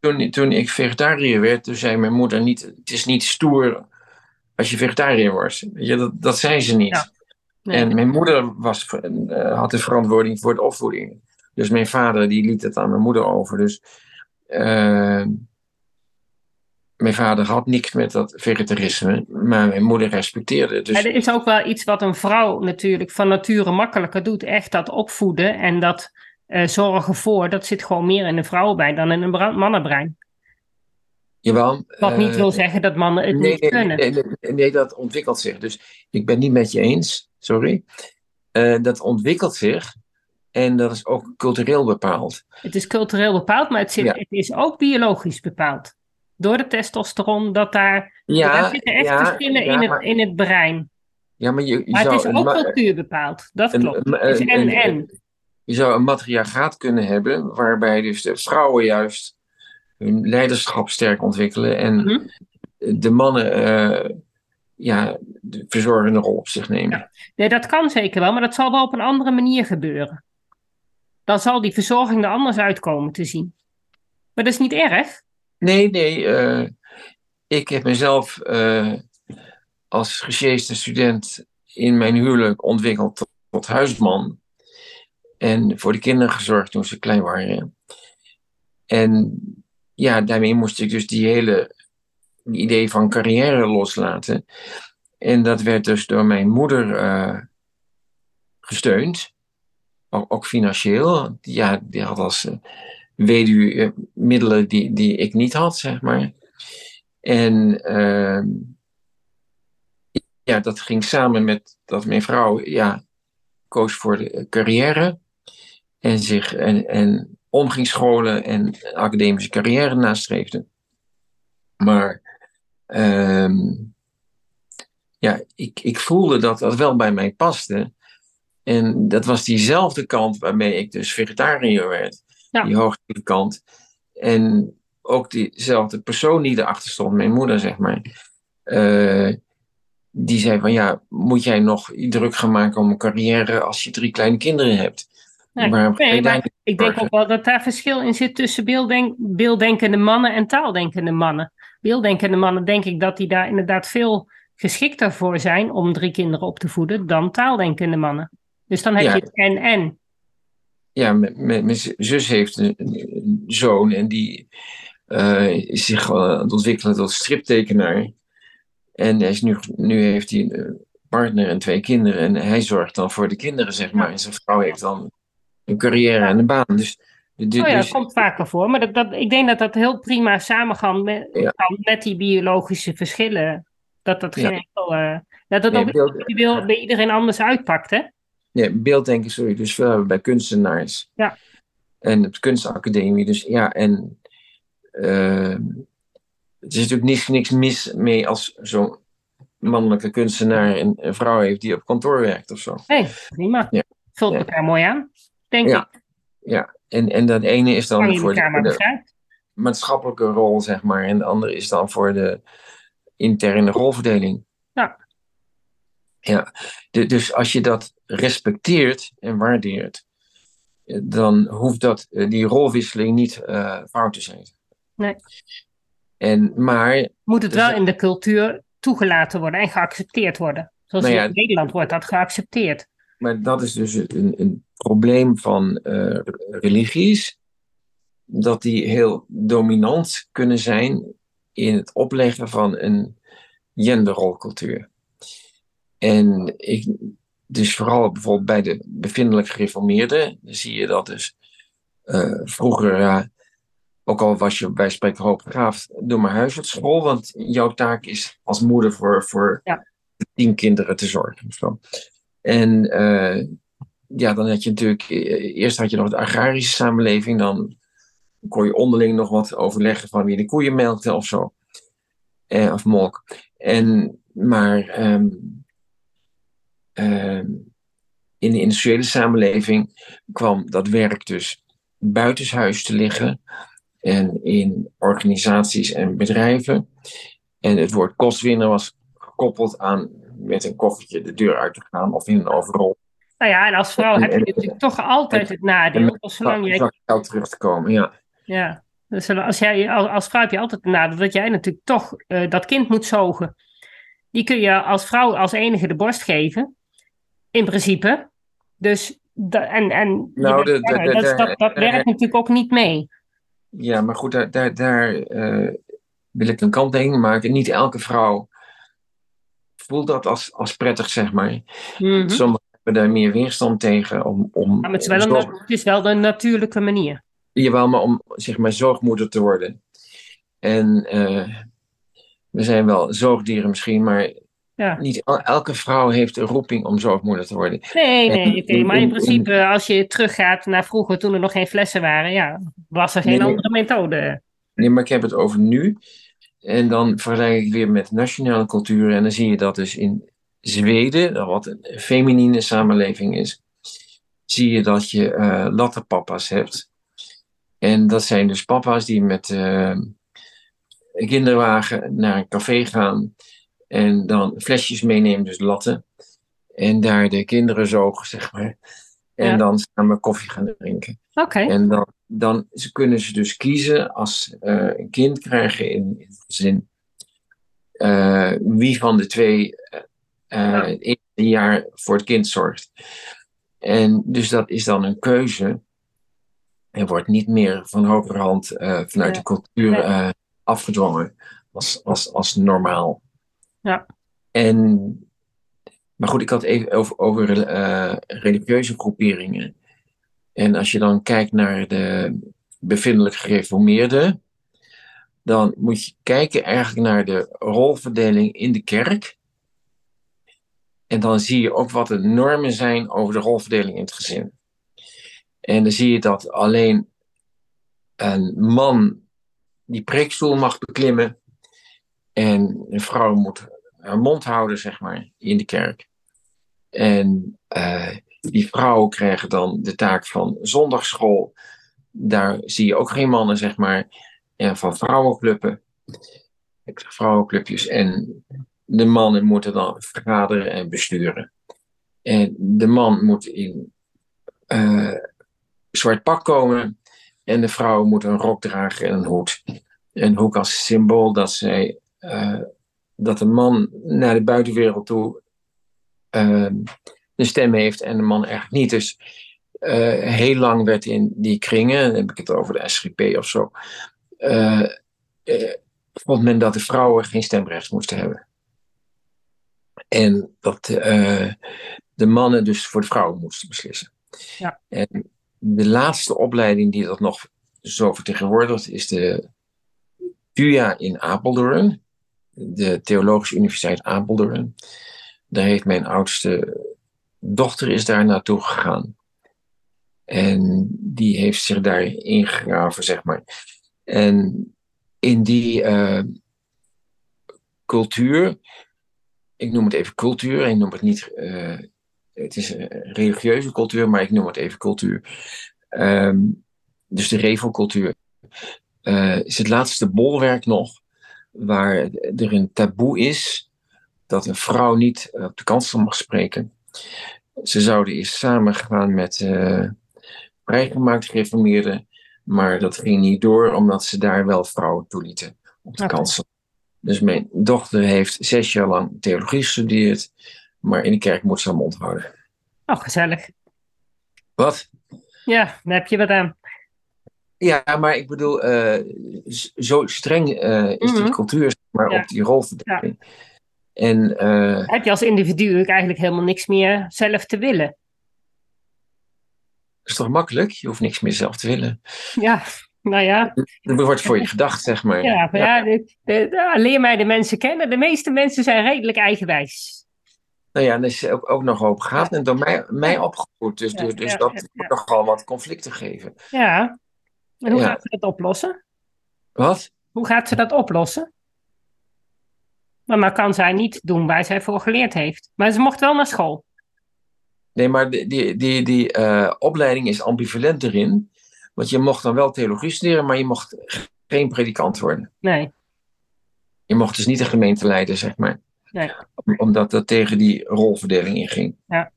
Toen, toen ik vegetariër werd, toen zei mijn moeder niet, het is niet stoer als je vegetariër wordt. Je, dat, dat zei ze niet. Ja. Nee. En mijn moeder was, eh, had de verantwoording voor de opvoeding. Dus mijn vader die liet het aan mijn moeder over. Dus eh, mijn vader had niks met dat vegetarisme, maar mijn moeder respecteerde het. Dus er is ook wel iets wat een vrouw natuurlijk van nature makkelijker doet. Echt dat opvoeden en dat eh, zorgen voor, dat zit gewoon meer in een vrouwenbrein dan in een mannenbrein. Jawel. Wat niet eh, wil zeggen dat mannen het nee, niet kunnen. nee, nee, nee, dat ontwikkelt zich. Dus ik ben niet met je eens, sorry. Eh, dat ontwikkelt zich en dat is ook cultureel bepaald. Het is cultureel bepaald, maar het, zit, Ja. het is ook biologisch bepaald. Door de testosteron, dat daar, Ja, daar zitten echt ja, verschillen in, het, in het brein. ja, maar je, je Maar het is ook cultuur bepaald, dat een- klopt. een- Het is een- en een- en. Je zou een matriarchaat kunnen hebben, waarbij dus de vrouwen juist hun leiderschap sterk ontwikkelen en Mhm. de mannen eh, ja, de verzorgende rol op zich nemen. Ja. Nee, dat kan zeker wel, maar dat zal wel op een andere manier gebeuren. Dan zal die verzorging er anders uitkomen te zien. Maar dat is niet erg. Nee, nee, eh, ik heb mezelf eh, als gesjeeste student in mijn huwelijk ontwikkeld tot, tot huisman. En voor de kinderen gezorgd toen ze klein waren. En ja, daarmee moest ik dus die hele idee van carrière loslaten. En dat werd dus door mijn moeder eh, gesteund. Ook, financieel. Ja, die had als eh, weduwe eh, middelen die, die ik niet had, zeg maar. En ehm, ja, dat ging samen met dat mijn vrouw ja, koos voor de carrière. En zich en, en om ging scholen en een academische carrière nastreefde. Maar ehm, ja, ik, ik voelde dat dat wel bij mij paste. En dat was diezelfde kant waarmee ik dus vegetariër werd. Ja. Die hoogste kant. En ook diezelfde persoon die erachter stond, mijn moeder zeg maar. eh, die zei van ja, moet jij nog druk gaan maken om een carrière als je drie kleine kinderen hebt? Nee, maar ik denk ook wel dat daar verschil in zit tussen beelddenk, beelddenkende mannen en taaldenkende mannen. Beelddenkende mannen denk ik dat die daar inderdaad veel geschikter voor zijn om drie kinderen op te voeden dan taaldenkende mannen. Dus dan heb Ja. je het en-en. ja, mijn, zus heeft een, een zoon en die eh, is zich wel aan het ontwikkelen tot striptekenaar. En hij is nu, nu heeft hij een partner en twee kinderen. En hij zorgt dan voor de kinderen, zeg maar. En zijn vrouw heeft dan een carrière en een baan. Dus, dus, oh ja, dat komt vaker voor. Maar dat, dat, ik denk dat dat heel prima samengaat met, ja. met die biologische verschillen. Dat dat geen enkel... Uh, dat dat ook beeld, bij iedereen anders uitpakt, hè? Ja, beelddenken zul je dus veel bij kunstenaars. Ja. En op de kunstacademie. Dus ja, en... Uh, er is natuurlijk niks, niks mis mee als zo'n mannelijke kunstenaar een, een, vrouw heeft die op kantoor werkt of zo. Nee, prima. Ja. Vult elkaar mooi aan, denk ja. ik. Ja, en, en dat ene is dan voor de, maatschappelijke rol, zeg maar. En de andere is dan voor de interne rolverdeling. Ja. Ja, de, dus als je dat respecteert en waardeert, dan hoeft dat, eh, die rolwisseling niet uh, fout te zijn. Nee. En, maar, Moet het wel in de cultuur toegelaten worden en geaccepteerd worden. Zoals nou ja, in Nederland wordt dat geaccepteerd. Maar dat is dus een, een probleem van uh, religies. Dat die heel dominant kunnen zijn in het opleggen van een genderrolcultuur. En ik, dus vooral bijvoorbeeld bij de bevindelijk gereformeerden, zie je dat dus uh, vroeger, uh, ook al was je bij spreken hoogbegaafd, doe maar huisartschool, want jouw taak is als moeder voor, voor ja. tien kinderen te zorgen. Zo. En uh, ja, dan had je natuurlijk, eerst had je nog de agrarische samenleving, dan kon je onderling nog wat overleggen van wie de koeien melkte of zo. Eh, of molk. En, maar um, Ehm, in de industriële samenleving kwam dat werk dus buitenshuis te liggen en in organisaties en bedrijven. En het woord kostwinner was gekoppeld aan met een koffertje de deur uit te gaan of in een overal. Nou ja, en als vrouw heb je natuurlijk toch altijd het nadeel. Als zolang jij... geld terug te komen, ja. Ja, dus als, jij, als vrouw heb je altijd het nadeel dat jij natuurlijk toch uh, dat kind moet zogen. Die kun je als vrouw als enige de borst geven. In principe. Dus en, en nou, de, de, dat, dat, dat werkt natuurlijk ook niet mee. Ja, maar goed, daar, daar, daar uh, wil ik een kanttekening maken. Niet elke vrouw voelt dat als, als prettig, zeg maar. Mm -hmm. Sommigen hebben daar meer weerstand tegen. Om, om maar het, is wel een, zorg... het is wel natuurlijke manier. Jawel, maar om zeg maar zorgmoeder te worden. En uh, we zijn wel zoogdieren misschien, maar ja. Niet elke vrouw heeft een roeping om zorgmoeder te worden. Nee, nee, okay. maar in principe als je teruggaat naar vroeger toen er nog geen flessen waren, ja, was er geen nee, andere methode. Nee, maar ik heb het over nu. En dan vergelijk ik weer met nationale culturen. En dan zie je dat dus in Zweden, wat een feminine samenleving is, zie je dat je uh, latterpapa's hebt. En dat zijn dus papa's die met uh, een kinderwagen naar een café gaan en dan flesjes meenemen, dus latten. En daar de kinderen zogen, zeg maar. En Ja. dan samen koffie gaan drinken. En dan, dan ze kunnen ze dus kiezen als ze eh, een kind krijgen in, in het gezin. eh, wie van de twee eh, het eerste jaar voor het kind zorgt. En dus dat is dan een keuze. En wordt niet meer van hogerhand vanuit Ja. de cultuur afgedwongen als, als, als normaal. Ja. En, maar goed, ik had even over, over religieuze groeperingen. En als je dan kijkt naar de bevindelijk gereformeerden, dan moet je kijken eigenlijk naar de rolverdeling in de kerk. En dan zie je ook wat de normen zijn over de rolverdeling in het gezin. En dan zie je dat alleen een man die preekstoel mag beklimmen en een vrouw moet haar mond houden, zeg maar, in de kerk. En eh, die vrouwen krijgen dan de taak van zondagsschool. Daar zie je ook geen mannen, zeg maar. En van vrouwenclubben. Vrouwenclubjes. En de mannen moeten dan vergaderen en besturen. En de man moet in eh, zwart pak komen. En de vrouw moet een rok dragen en een hoed. Een hoek als symbool dat zij uh, dat een man naar de buitenwereld toe uh, een stem heeft en de man eigenlijk niet. Dus uh, heel lang werd in die kringen, dan heb ik het over de SGP of zo, vond men dat de vrouwen geen stemrecht moesten hebben. En dat de mannen dus voor de vrouwen moesten beslissen. Ja. En de laatste opleiding die dat nog zo vertegenwoordigt is de TUA in Apeldoorn, de Theologische Universiteit Apeldoorn. Daar heeft mijn oudste dochter is daar naartoe gegaan. En die heeft zich daar ingegraven, zeg maar. En in die uh, cultuur, ik noem het even cultuur, ik noem het niet, uh, het is een religieuze cultuur, maar ik noem het even cultuur. Um, dus de revelcultuur uh, is het laatste bolwerk nog waar er een taboe is dat een vrouw niet op de kansel mag spreken. Ze zouden eerst samen gaan met uh, vrijgemaakt gereformeerden, maar dat ging niet door omdat ze daar wel vrouwen toelieten op de okay. kansel. Dus mijn dochter heeft zes jaar lang theologie gestudeerd, maar in de kerk moet ze hem onthouden. Oh, gezellig. Wat? Ja, daar heb je wat aan. Ja, maar ik bedoel, uh, zo streng uh, is mm -hmm. die cultuur maar ja. op die rolverdeling. Ja. En, uh, heb je als individu eigenlijk helemaal niks meer zelf te willen? Dat is toch makkelijk? Je hoeft niks meer zelf te willen. Ja, nou ja. Er wordt voor je gedacht, zeg maar. Ja, maar ja. de, de, de, leer mij de mensen kennen. De meeste mensen zijn redelijk eigenwijs. Nou ja, en is ook, ook nog hoopgaaf en door mij, mij opgevoed. Dus, dus, dus dat moet nogal wat conflicten geven. Ja. En hoe gaat ze dat oplossen? Wat? Hoe gaat ze dat oplossen? Maar dan kan zij niet doen waar zij voor geleerd heeft. Maar ze mocht wel naar school. Nee, maar die, die, die, die uh, opleiding is ambivalent erin. Want je mocht dan wel theologie studeren, maar je mocht geen predikant worden. Nee. Je mocht dus niet de gemeente leiden, zeg maar. Nee. Omdat dat tegen die rolverdeling inging. Ja.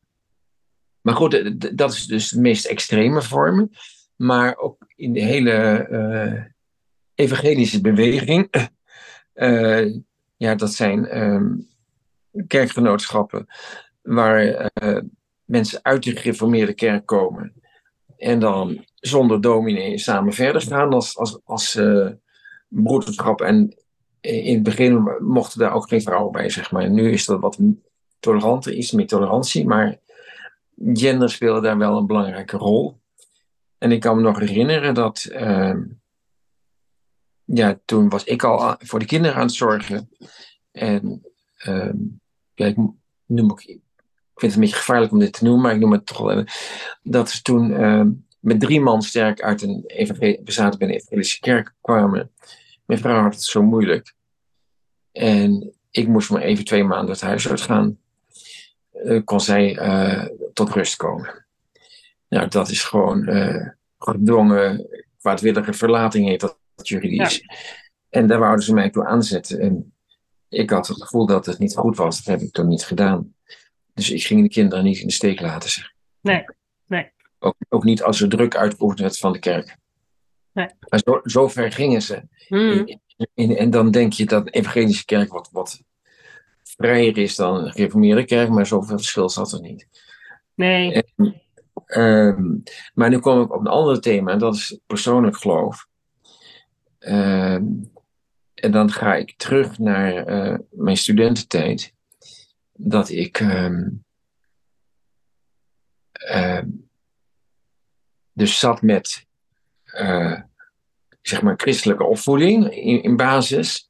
Maar goed, dat is dus de meest extreme vormen. Maar ook in de hele uh, evangelische beweging. Uh, ja, dat zijn um, kerkgenootschappen waar uh, mensen uit de gereformeerde kerk komen. En dan zonder dominee samen verder gaan als, als, als uh, broederschap. En in het begin mochten daar ook geen vrouwen bij, zeg maar. Nu is dat wat toleranter, iets meer tolerantie. Maar gender speelde daar wel een belangrijke rol. En ik kan me nog herinneren dat. Uh, ja, toen was ik al voor de kinderen aan het zorgen. En uh, ja, ik ik, vind het een beetje gevaarlijk om dit te noemen, maar ik noem het toch wel. Dat ze toen uh, met drie man sterk uit een bezaten bij een evangelische kerk kwamen. Mijn vrouw had het zo moeilijk. En ik moest maar even twee maanden het huis uitgaan. Uh, kon zij uh, tot rust komen. Nou, dat is gewoon uh, gedwongen kwaadwillige verlating heet dat juridisch. Ja. En daar wouden ze mij toe aanzetten. En ik had het gevoel dat het niet goed was. Dat heb ik toen niet gedaan. Dus ik ging de kinderen niet in de steek laten. Zeg. Nee, nee. Ook, ook niet als er druk uitgeoefend werd van de kerk. Nee. Maar zo, zo ver gingen ze. Mm. In, in, en dan denk je dat de evangelische kerk wat, wat vrijer is dan de gereformeerde kerk. Maar zoveel verschil zat er niet. Nee. En, um, maar nu kom ik op een ander thema. En dat is persoonlijk geloof. Um, en dan ga ik terug naar uh, mijn studententijd. Dat ik um, uh, dus zat met uh, zeg maar christelijke opvoeding in, basis.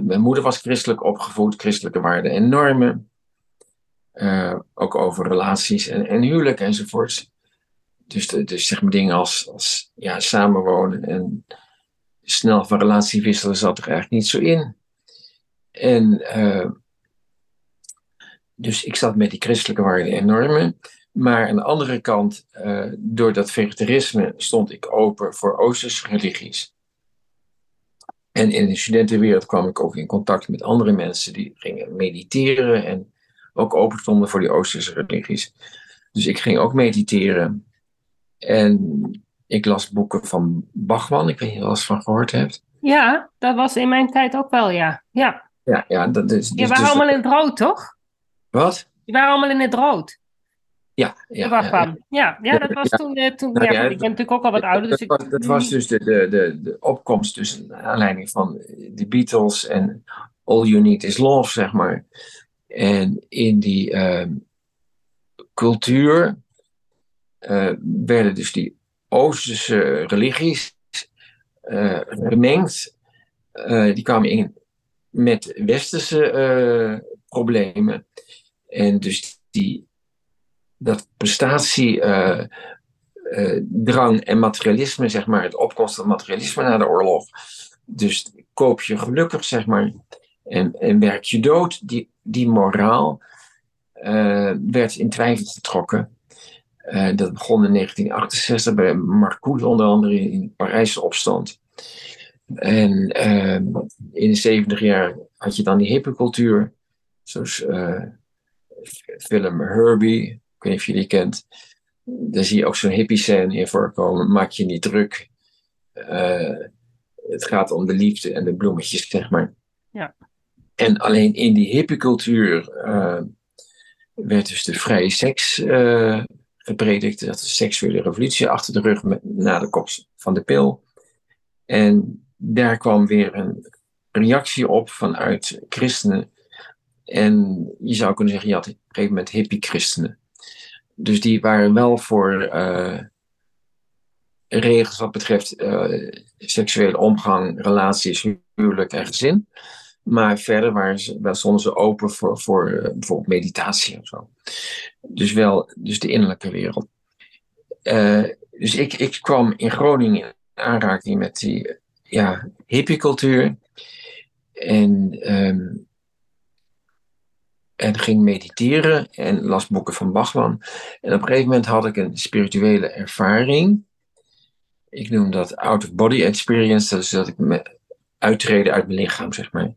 mijn moeder was christelijk opgevoed, christelijke waarden en normen. ook over relaties en, en huwelijk enzovoorts. Dus, dus zeg maar dingen als, als ja, samenwonen en snel van relatie wisselen zat er eigenlijk niet zo in. En uh, dus ik zat met die christelijke waarden en normen. Maar aan de andere kant, uh, door dat vegetarisme stond ik open voor Oosterse religies. En in de studentenwereld kwam ik ook in contact met andere mensen die gingen mediteren en ook open stonden voor die Oosterse religies. Dus ik ging ook mediteren. En ik las boeken van Bachman, ik weet niet of je er eens van gehoord hebt. Ja, dat was in mijn tijd ook wel, ja. Ja, ja, ja dat is. Dus, waren dus, allemaal in het rood, toch? Wat? Die waren allemaal in het rood. Ja, ja. Ja, ja, ja, dat was toen. Uh, toen Nou ja, ja, ik ben natuurlijk ook al wat ouder. Dus dat, was, ik, dat was dus de, de, de, de opkomst, dus naar aanleiding van de Beatles en All You Need Is Love, zeg maar. En in die ehm, cultuur uh, werden dus die Oosterse religies uh, gemengd. Uh, die kwamen in met westerse problemen. En dus die, dat prestatiedrang en materialisme, zeg maar, het opkomst van materialisme na de oorlog. Dus koop je gelukkig, zeg maar, en, en werk je dood. Die, die moraal werd in twijfel getrokken. Uh, dat begon in 1968 bij Marcoude, onder andere in de Parijse opstand. En uh, in de 70 jaar had je dan die hippencultuur, zoals uh, film Herbie, ik weet niet of je die kent. Daar zie je ook zo'n hippie scène in voorkomen. Maak je niet druk. Uh, het gaat om de liefde en de bloemetjes, zeg maar. Ja. En alleen in die hippiecultuur werd dus de vrije seks gepredikt dat de seksuele revolutie achter de rug met, na de komst van de pil. En daar kwam weer een reactie op vanuit christenen. En je zou kunnen zeggen, je had op een gegeven moment hippie-christenen. Dus die waren wel voor uh, regels wat betreft uh, seksuele omgang, relaties, huwelijk en gezin. Maar verder waren ze, wel ze open voor, voor uh, bijvoorbeeld meditatie of zo. Dus wel dus de innerlijke wereld. Uh, dus ik, ik kwam in Groningen in aanraking met die ja, hippiecultuur. En, um, en ging mediteren en las boeken van Bachman. En op een gegeven moment had ik een spirituele ervaring. Ik noem dat out-of-body experience. Is dat ik me uittreden uit mijn lichaam, zeg maar.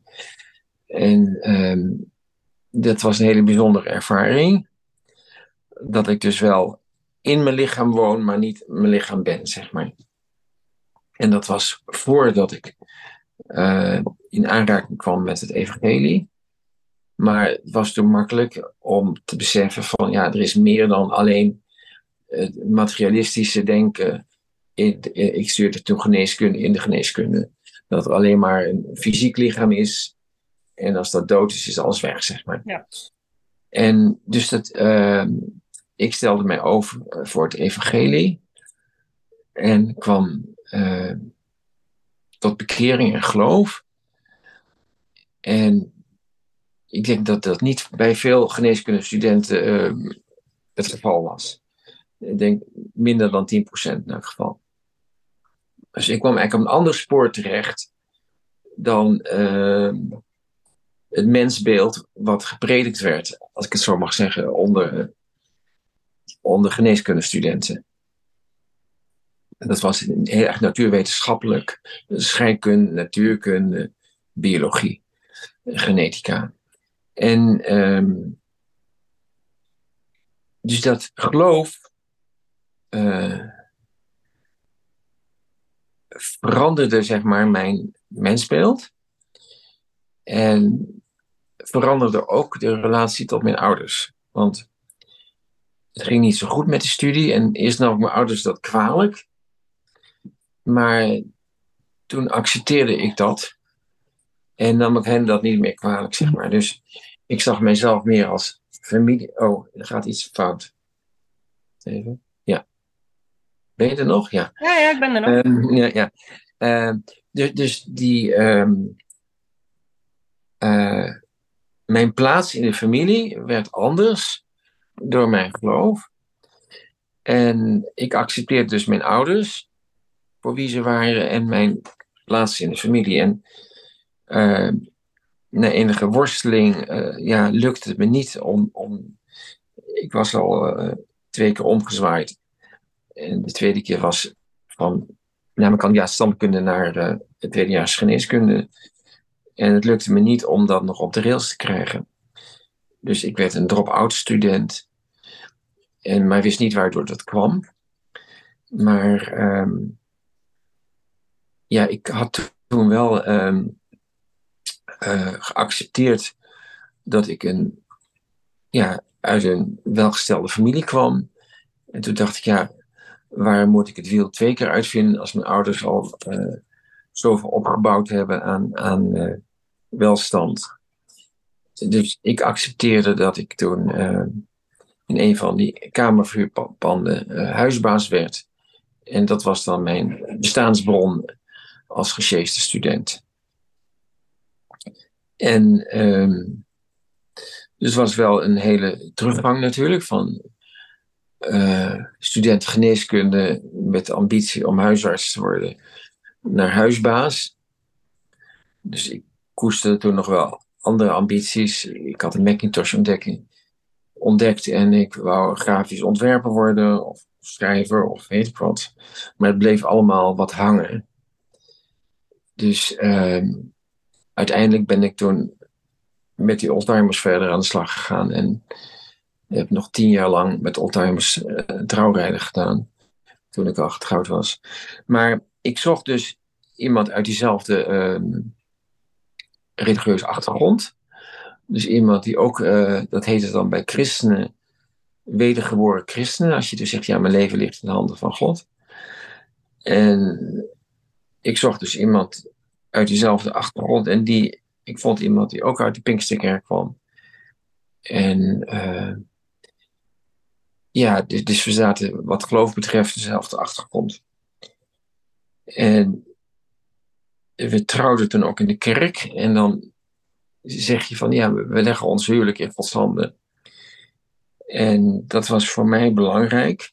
En um, dat was een hele bijzondere ervaring. Dat ik dus wel in mijn lichaam woon, maar niet mijn lichaam ben, zeg maar. En dat was voordat ik uh, in aanraking kwam met het evangelie. Maar het was toen makkelijk om te beseffen van ja, er is meer dan alleen het materialistische denken. In, ik stuurde toen geneeskunde in de geneeskunde. Dat er alleen maar een fysiek lichaam is. En als dat dood is, is alles weg, zeg maar. Ja. En dus dat, uh, ik stelde mij over voor het evangelie. En kwam uh, tot bekering en geloof. En ik denk dat dat niet bij veel geneeskundestudenten uh, het geval was. Ik denk minder dan 10% in elk geval. Dus ik kwam eigenlijk op een ander spoor terecht dan uh, het mensbeeld wat gepredikt werd, als ik het zo mag zeggen, onder, onder geneeskundestudenten. En dat was heel erg natuurwetenschappelijk, scheikunde, natuurkunde, biologie, genetica. En um, dus dat geloof uh, veranderde zeg maar mijn mensbeeld. En veranderde ook de relatie tot mijn ouders. Want het ging niet zo goed met de studie en eerst nam ik mijn ouders dat kwalijk. Maar toen accepteerde ik dat en nam ik hen dat niet meer kwalijk, zeg maar. Dus ik zag mijzelf meer als familie. Oh, er gaat iets fout. Even. Ben je er nog? Ja. Ja, ja ik ben er nog. Um, ja, ja. Uh, dus, dus die. Um, uh, mijn plaats in de familie werd anders door mijn geloof. En ik accepteerde dus mijn ouders voor wie ze waren en mijn plaats in de familie. En uh, na enige worsteling uh, ja, lukte het me niet om. om ik was al uh, twee keer omgezwaaid. En de tweede keer was van. Namelijk kan ja, standkunde naar uh, het tweedejaars geneeskunde. En het lukte me niet om dat nog op de rails te krijgen. Dus ik werd een drop-out student. En, maar wist niet waardoor dat kwam. Maar um, ja, ik had toen wel um, uh, geaccepteerd dat ik een, ja, uit een welgestelde familie kwam. En toen dacht ik, ja, waarom moet ik het wiel twee keer uitvinden als mijn ouders al uh, zoveel opgebouwd hebben aan, aan uh, welstand? dus ik accepteerde dat ik toen uh, in een van die kamervuurpanden huisbaas werd. En dat was dan mijn bestaansbron als gesjeeste student. En um, dus was wel een hele teruggang natuurlijk van uh, student geneeskunde met de ambitie om huisarts te worden naar huisbaas. Dus ik koesterde toen nog wel andere ambities. Ik had een Macintosh ontdekking ontdekt en ik wou grafisch ontwerper worden of schrijver of weet ik wat. Maar het bleef allemaal wat hangen. Dus uh, uiteindelijk ben ik toen met die oldtimers verder aan de slag gegaan en heb nog tien jaar lang met oldtimers uh, trouwrijden gedaan. Toen ik al getrouwd was. Maar ik zocht dus iemand uit diezelfde uh, religieuze achtergrond. Dus iemand die ook, uh, dat heet het dan bij christenen, wedergeboren christenen. Als je dus zegt, ja, mijn leven ligt in de handen van God. En ik zocht dus iemand uit diezelfde achtergrond. En die, ik vond iemand die ook uit de Pinksterkerk kwam. En uh, ja, dus, dus we zaten wat geloof betreft dezelfde achtergrond. En we trouwden toen ook in de kerk. En dan zeg je van ja, we leggen ons huwelijk in Gods handen. En dat was voor mij belangrijk.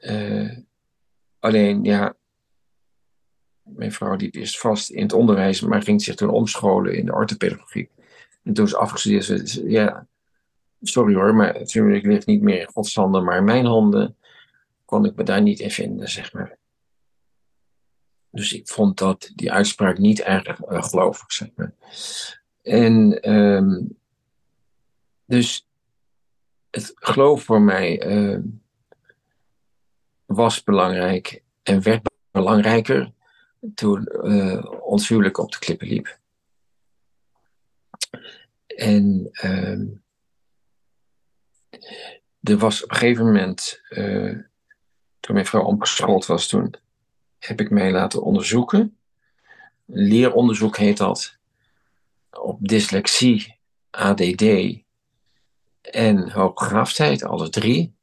Uh, alleen ja, mijn vrouw die is vast in het onderwijs, maar ging zich toen omscholen in de orthopedagogie. En toen ze afgestudeerd ja, sorry hoor, maar het huwelijk ligt niet meer in Gods handen, maar in mijn handen kon ik me daar niet in vinden, zeg maar. Dus ik vond dat die uitspraak niet erg uh, gelovig, zeg maar. En um, dus het geloof voor mij uh, was belangrijk en werd belangrijker toen uh, ons huwelijk op de klippen liep. En um, er was op een gegeven moment, uh, toen mijn vrouw omgeschoold was, toen heb ik mij laten onderzoeken. Leeronderzoek heet dat. Op dyslexie, ADD en hoogbegaafdheid, alle drie.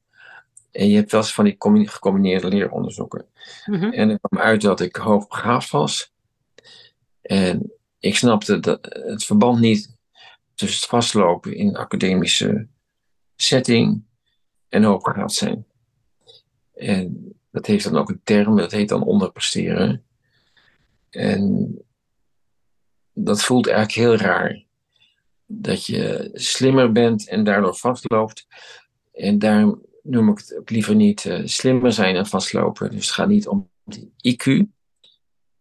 En je hebt wel eens van die gecombineerde leeronderzoeken. Mm -hmm. En er kwam uit dat ik hoogbegaafd was. En ik snapte dat het verband niet tussen het vastlopen in academische setting en hoogbegaafd zijn. En dat heeft dan ook een term, dat heet dan onderpresteren. En dat voelt eigenlijk heel raar. Dat je slimmer bent en daardoor vastloopt. En daarom noem ik het ook liever niet uh, slimmer zijn en vastlopen. Dus het gaat niet om die IQ,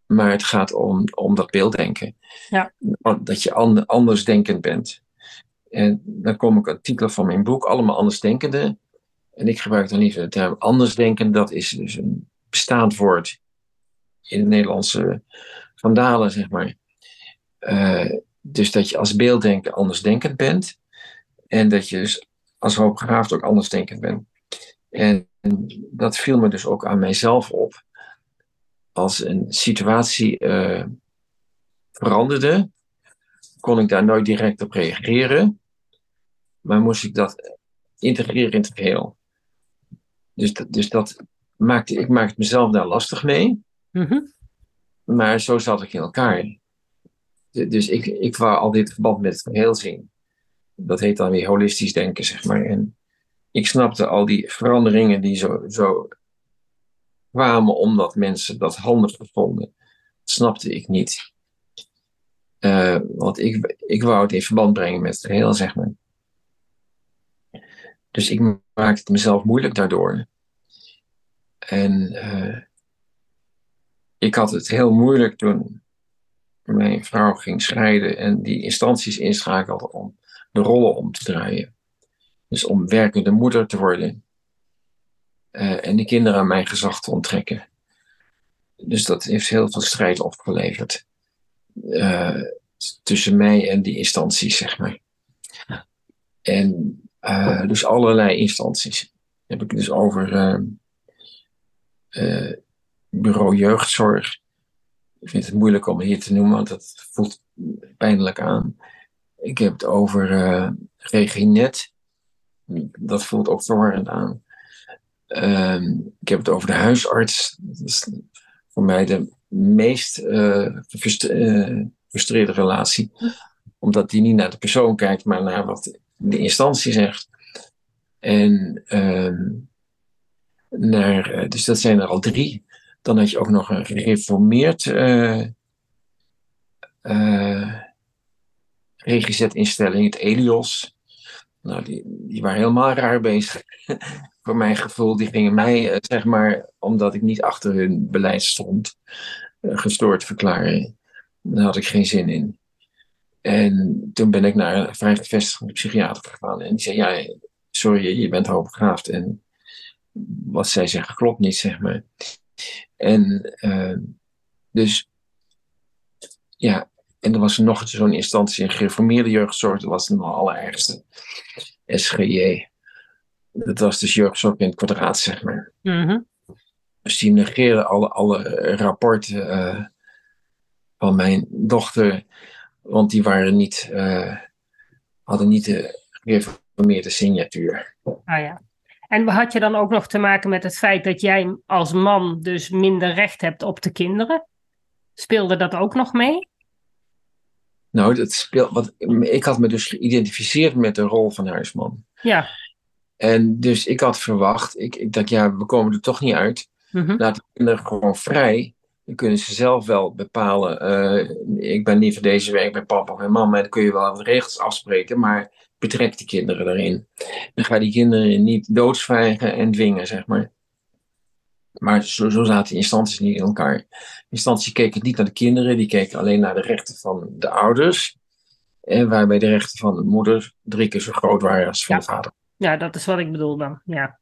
maar het gaat om, om dat beelddenken. Ja. Dat je and, andersdenkend bent. En dan kom ik aan titel van mijn boek, Allemaal Andersdenkenden. En ik gebruik dan liever de term andersdenken. Dat is dus een bestaand woord in het Nederlandse vandalen, zeg maar. Uh, dus dat je als beelddenker andersdenkend bent. En dat je dus als hoogbegaafd ook andersdenkend bent. En dat viel me dus ook aan mijzelf op. Als een situatie uh, veranderde, kon ik daar nooit direct op reageren. Maar moest ik dat integreren in het geheel. Dus, dat, dus dat maakte, ik maakte mezelf daar lastig mee. Mm-hmm. Maar zo zat ik in elkaar. Dus ik, ik wou al dit verband met het geheel zien. Dat heet dan weer holistisch denken, zeg maar. En ik snapte al die veranderingen die zo, zo kwamen omdat mensen dat handig vonden. Dat snapte ik niet. Uh, want ik, ik wou het in verband brengen met het geheel, zeg maar. Dus ik maakte het mezelf moeilijk daardoor. En uh, ik had het heel moeilijk toen mijn vrouw ging scheiden en die instanties inschakelde om de rollen om te draaien. Dus om werkende moeder te worden. Uh, en de kinderen aan mijn gezag te onttrekken. Dus dat heeft heel veel strijd opgeleverd. Uh, tussen mij en die instanties, zeg maar. En uh, dus allerlei instanties. Heb ik dus over uh, bureau jeugdzorg. Ik vind het moeilijk om hier te noemen, want dat voelt pijnlijk aan. Ik heb het over uh, Reginet. Dat voelt ook verwarrend aan. Ehm, ik heb het over de huisarts. Dat is voor mij de meest gefrustreerde relatie. Omdat die niet naar de persoon kijkt, maar naar wat de instantie zegt. En ehm, naar, dus dat zijn er al drie. Dan had je ook nog een gereformeerd uh, uh, het Elios. Nou, die, die waren helemaal raar bezig. *laughs* Voor mijn gevoel, die gingen mij, uh, zeg maar, omdat ik niet achter hun beleid stond, gestoord verklaren. Daar had ik geen zin in. En toen ben ik naar een vrij gevestigde psychiater gegaan. En die zei, ja, sorry, je bent hoogbegaafd. En wat zij zeggen klopt niet, zeg maar. En uh, dus, ja, en er was nog zo'n instantie, een gereformeerde jeugdzorg, dat was nog allerergste. SGJ. Dat was dus jeugdzorg in het kwadraat, zeg maar. Mm -hmm. Dus die negeerden alle, alle rapporten uh, van mijn dochter, want die waren niet, uh, hadden niet de gereformeerde signatuur. Ah ja. En had je dan ook nog te maken met het feit dat jij als man dus minder recht hebt op de kinderen? Speelde dat ook nog mee? Nou, dat speelt, wat, ik had me dus geïdentificeerd met de rol van huisman. Ja. En dus ik had verwacht, ik, ik dacht, ja, we komen er toch niet uit. Mm -hmm. Laat de kinderen gewoon vrij. Dan kunnen ze zelf wel bepalen. Uh, ik ben niet voor deze week bij papa en mama. Dan kun je wel wat regels afspreken. Maar betrek die kinderen erin. Dan ga die kinderen niet doodsvijgen en dwingen, zeg maar. Maar zo, zo zaten instanties niet in elkaar. Instanties keken niet naar de kinderen, die keken alleen naar de rechten van de ouders. En waarbij de rechten van de moeder drie keer zo groot waren als van ja. de vader. Ja, dat is wat ik bedoel dan. Ja,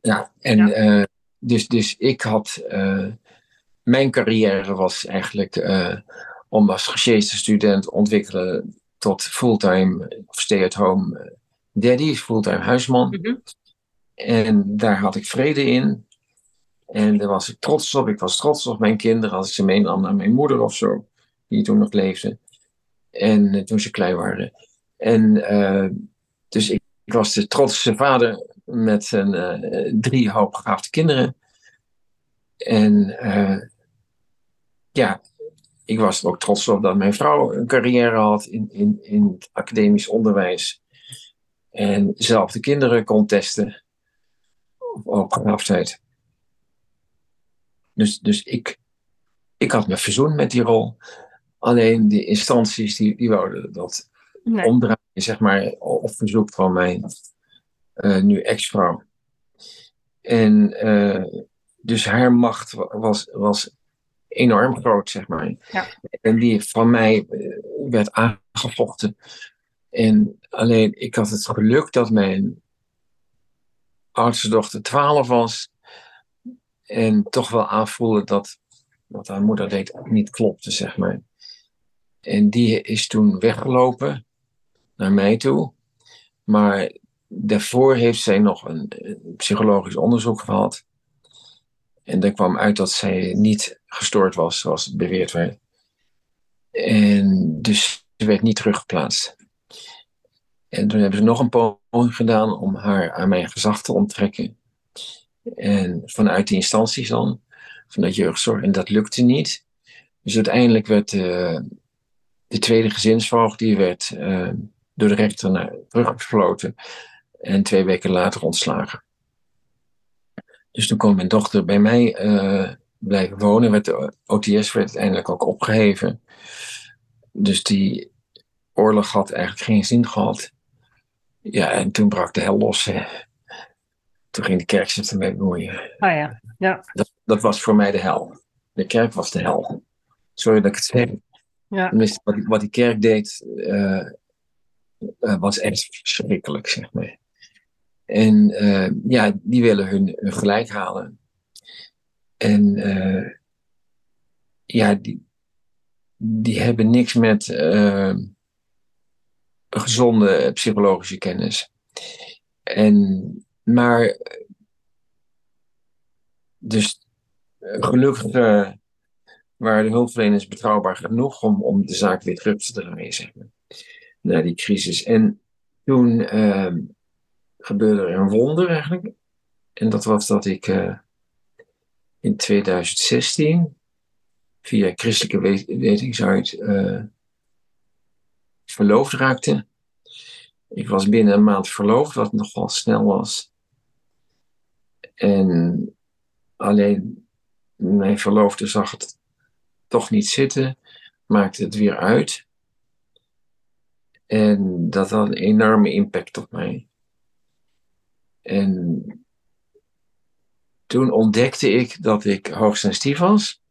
ja en ja. Uh, dus, dus ik had. Uh, mijn carrière was eigenlijk uh, om als gesjeeste student ontwikkelen tot fulltime of stay-at-home daddy, fulltime huisman. Mm -hmm. En daar had ik vrede in. En daar was ik trots op. Ik was trots op mijn kinderen als ik ze meenam naar mijn moeder of zo, die toen nog leefde. En toen ze klein waren. En dus ik, ik, was de trotse vader met zijn uh, drie hoogbegaafde kinderen. En ja, ik was er ook trots op dat mijn vrouw een carrière had in, in, in het academisch onderwijs. En zelf de kinderen kon testen op hoogbegaafdheid. Dus, dus ik, ik had me verzoend met die rol. Alleen die instanties die, die wouden dat nee. omdraaien, zeg maar, op verzoek van mijn uh, nu ex-vrouw. En uh, dus haar macht was, was enorm groot, zeg maar. Ja. En die van mij uh, werd aangevochten. En alleen, ik had het geluk dat mijn oudste dochter 12 was. En toch wel aanvoelen dat wat haar moeder deed niet klopte, zeg maar. En die is toen weggelopen naar mij toe. Maar daarvoor heeft zij nog een, psychologisch onderzoek gehad. En daar kwam uit dat zij niet gestoord was, zoals het beweerd werd. En dus ze werd niet teruggeplaatst. En toen hebben ze nog een poging gedaan om haar aan mijn gezag te onttrekken. En vanuit die instanties dan, vanuit jeugdzorg. En dat lukte niet. Dus uiteindelijk werd uh, de tweede gezinsvoogd, die werd uh, door de rechter naar, teruggefloten. En twee weken later ontslagen. Dus toen kwam mijn dochter bij mij uh, blijven wonen. Werd de OTS werd uiteindelijk ook opgeheven. Dus die oorlog had eigenlijk geen zin gehad. Ja, en toen brak de hel los. Hè. Toen ging de kerk zich ermee bemoeien. Ah ja, ja. Dat, dat was voor mij de hel. De kerk was de hel. Sorry dat ik het zeg. Ja. Tenminste, wat, die, wat die kerk deed, uh, uh, was echt verschrikkelijk, zeg maar. En uh, ja, die willen hun, gelijk halen. En ja, die, die hebben niks met gezonde psychologische kennis. En, maar, dus gelukkig waren de hulpverleners betrouwbaar genoeg om, om de zaak weer terug te draaien, zeg maar. Na die crisis. En toen ehm, gebeurde er een wonder eigenlijk. En dat was dat ik eh, in 2016 via christelijke wetingsuit uh, verloofd raakte. Ik was binnen een maand verloofd, wat nogal snel was. En alleen mijn verloofde zag het toch niet zitten, maakte het weer uit. En dat had een enorme impact op mij. En toen ontdekte ik dat ik hoogsensitief was.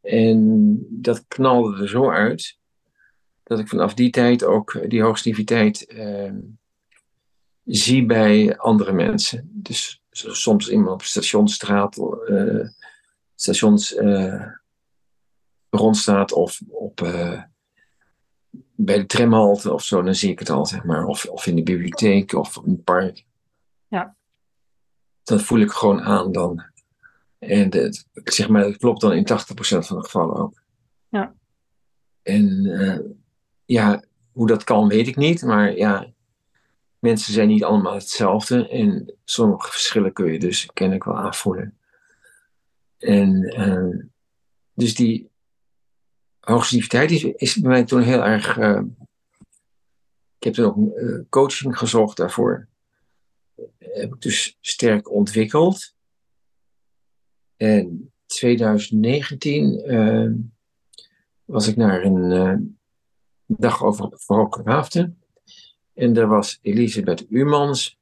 En dat knalde er zo uit dat ik vanaf die tijd ook die hoogsensitiviteit uh, zie bij andere mensen. Dus soms iemand op stationsstraat, uh, stations uh, rondstaat of op, uh, bij de tramhalte of zo, dan zie ik het al, zeg maar. Of, of in de bibliotheek of in het park. Ja. Dat voel ik gewoon aan dan. En het, zeg maar, het klopt dan in 80% van de gevallen ook. Ja. En ja, hoe dat kan, weet ik niet. Maar ja, mensen zijn niet allemaal hetzelfde. En sommige verschillen kun je dus ik wel aanvoelen. En uh, dus die hoogsensitiviteit is, is bij mij toen heel erg. Uh, ik heb toen ook uh, coaching gezocht daarvoor. Heb ik dus sterk ontwikkeld. En 2019 was ik naar een dag over Hooggraafte. En er was Elisabeth Umans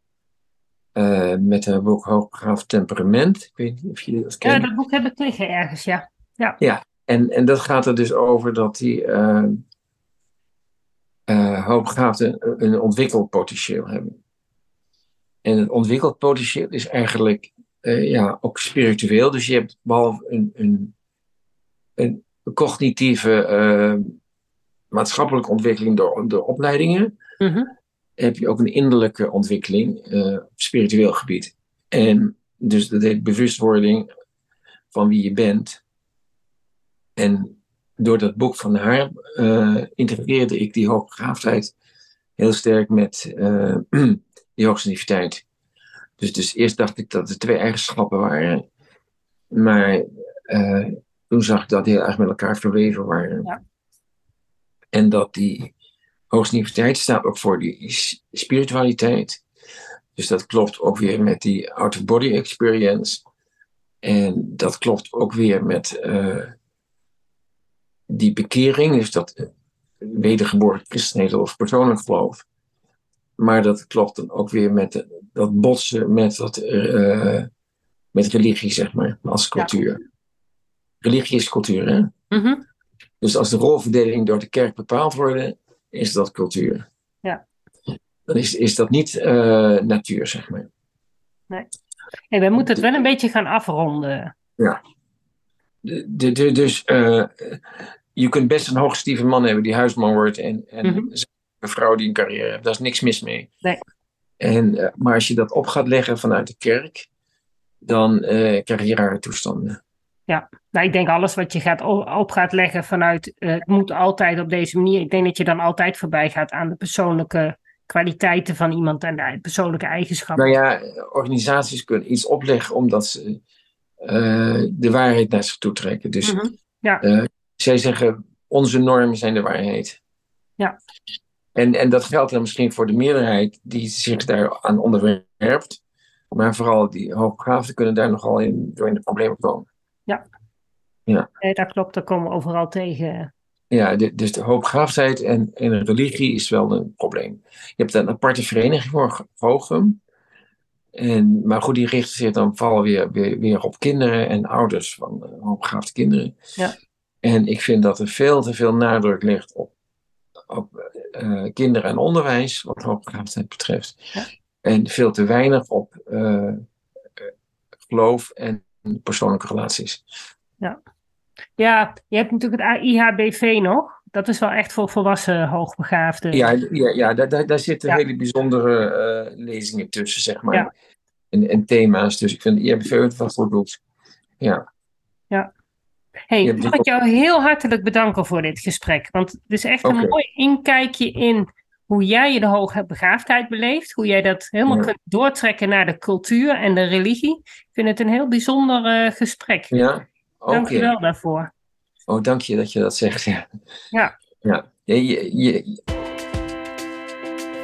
met haar boek Hooggraaf Temperament. Ik weet niet of jullie dat kennen. Ja, dat boek heb ik liggen ergens, ja. Ja, ja en, en dat gaat er dus over dat die uh, uh, een ontwikkelpotentieel hebben. En het ontwikkelpotentieel is eigenlijk ja, ook spiritueel. Dus je hebt behalve een, een, een cognitieve maatschappelijke ontwikkeling door, door opleidingen, mhm. heb je ook een innerlijke ontwikkeling op spiritueel gebied. En dus dat heet bewustwording van wie je bent. En door dat boek van haar uh, integreerde ik die hoogbegaafdheid heel sterk met uh, *clears throat* die hoogsensitiviteit. Dus, dus eerst dacht ik dat er twee eigenschappen waren. Maar toen zag ik dat die heel erg met elkaar verweven waren. Ja. En dat die hoogsensitiviteit staat ook voor die spiritualiteit. Dus dat klopt ook weer met die out-of-body experience. En dat klopt ook weer met uh, die bekering, dus dat wedergeboren christenheid of persoonlijk geloof. Maar dat klopt dan ook weer met dat botsen met, dat, uh, met religie, zeg maar, als cultuur. Religie is cultuur, hè? Mm dus als de rolverdeling door de kerk bepaald wordt, is dat cultuur. Ja. Dan is, is dat niet uh, natuur, zeg maar. Nee. Hey, wij moeten het wel een beetje gaan afronden. Ja. De, de, de, dus uh, je kunt best een hooggestieve man hebben die huisman wordt en, en mm -hmm. een vrouw die een carrière heeft. Daar is niks mis mee. Nee. En, uh, maar als je dat op gaat leggen vanuit de kerk, dan krijg je rare toestanden. Ja, nou, ik denk alles wat je gaat op gaat leggen vanuit uh, het moet altijd op deze manier. Ik denk dat je dan altijd voorbij gaat aan de persoonlijke kwaliteiten van iemand en de persoonlijke eigenschappen. Nou ja, organisaties kunnen iets opleggen omdat ze uh, de waarheid naar zich toe trekken. Dus mm -hmm. ja. Uh, zij zeggen onze normen zijn de waarheid. Ja. En, en dat geldt dan misschien voor de meerderheid die zich daar aan onderwerpt. Maar vooral die hoogbegaafden kunnen daar nogal in, door in de problemen komen. Ja. Ja. Nee, dat klopt, dat komen we overal tegen. Ja, de, dus de hoogbegaafdheid en, en religie is wel een probleem. Je hebt een aparte vereniging voor Hogum. En, maar goed, die richten zich dan vooral weer, weer, weer op kinderen en ouders van uh, hoogbegaafde kinderen. Ja. En ik vind dat er veel te veel nadruk ligt op, op uh, kinderen en onderwijs, wat hoogbegaafdheid betreft. Ja. En veel te weinig op uh, geloof en persoonlijke relaties. Ja. ja, je hebt natuurlijk het IHBV nog. Dat is wel echt voor volwassen hoogbegaafden. Ja, ja, ja daar, daar, daar zitten ja. hele bijzondere uh, lezingen tussen, zeg maar. Ja. En, en thema's. Dus ik vind de IHBV het wel goed doet. Ja. Ja. Hey, mag ik jou heel hartelijk bedanken voor dit gesprek. Want het is echt een mooi inkijkje in hoe jij je de hoge begaafdheid beleeft. Hoe jij dat helemaal Ja. kunt doortrekken naar de cultuur en de religie. Ik vind het een heel bijzonder eh, gesprek. Ja? Dank je wel daarvoor. Oh, dank je dat je dat zegt. Ja. Ja. Ja. Je, je, je-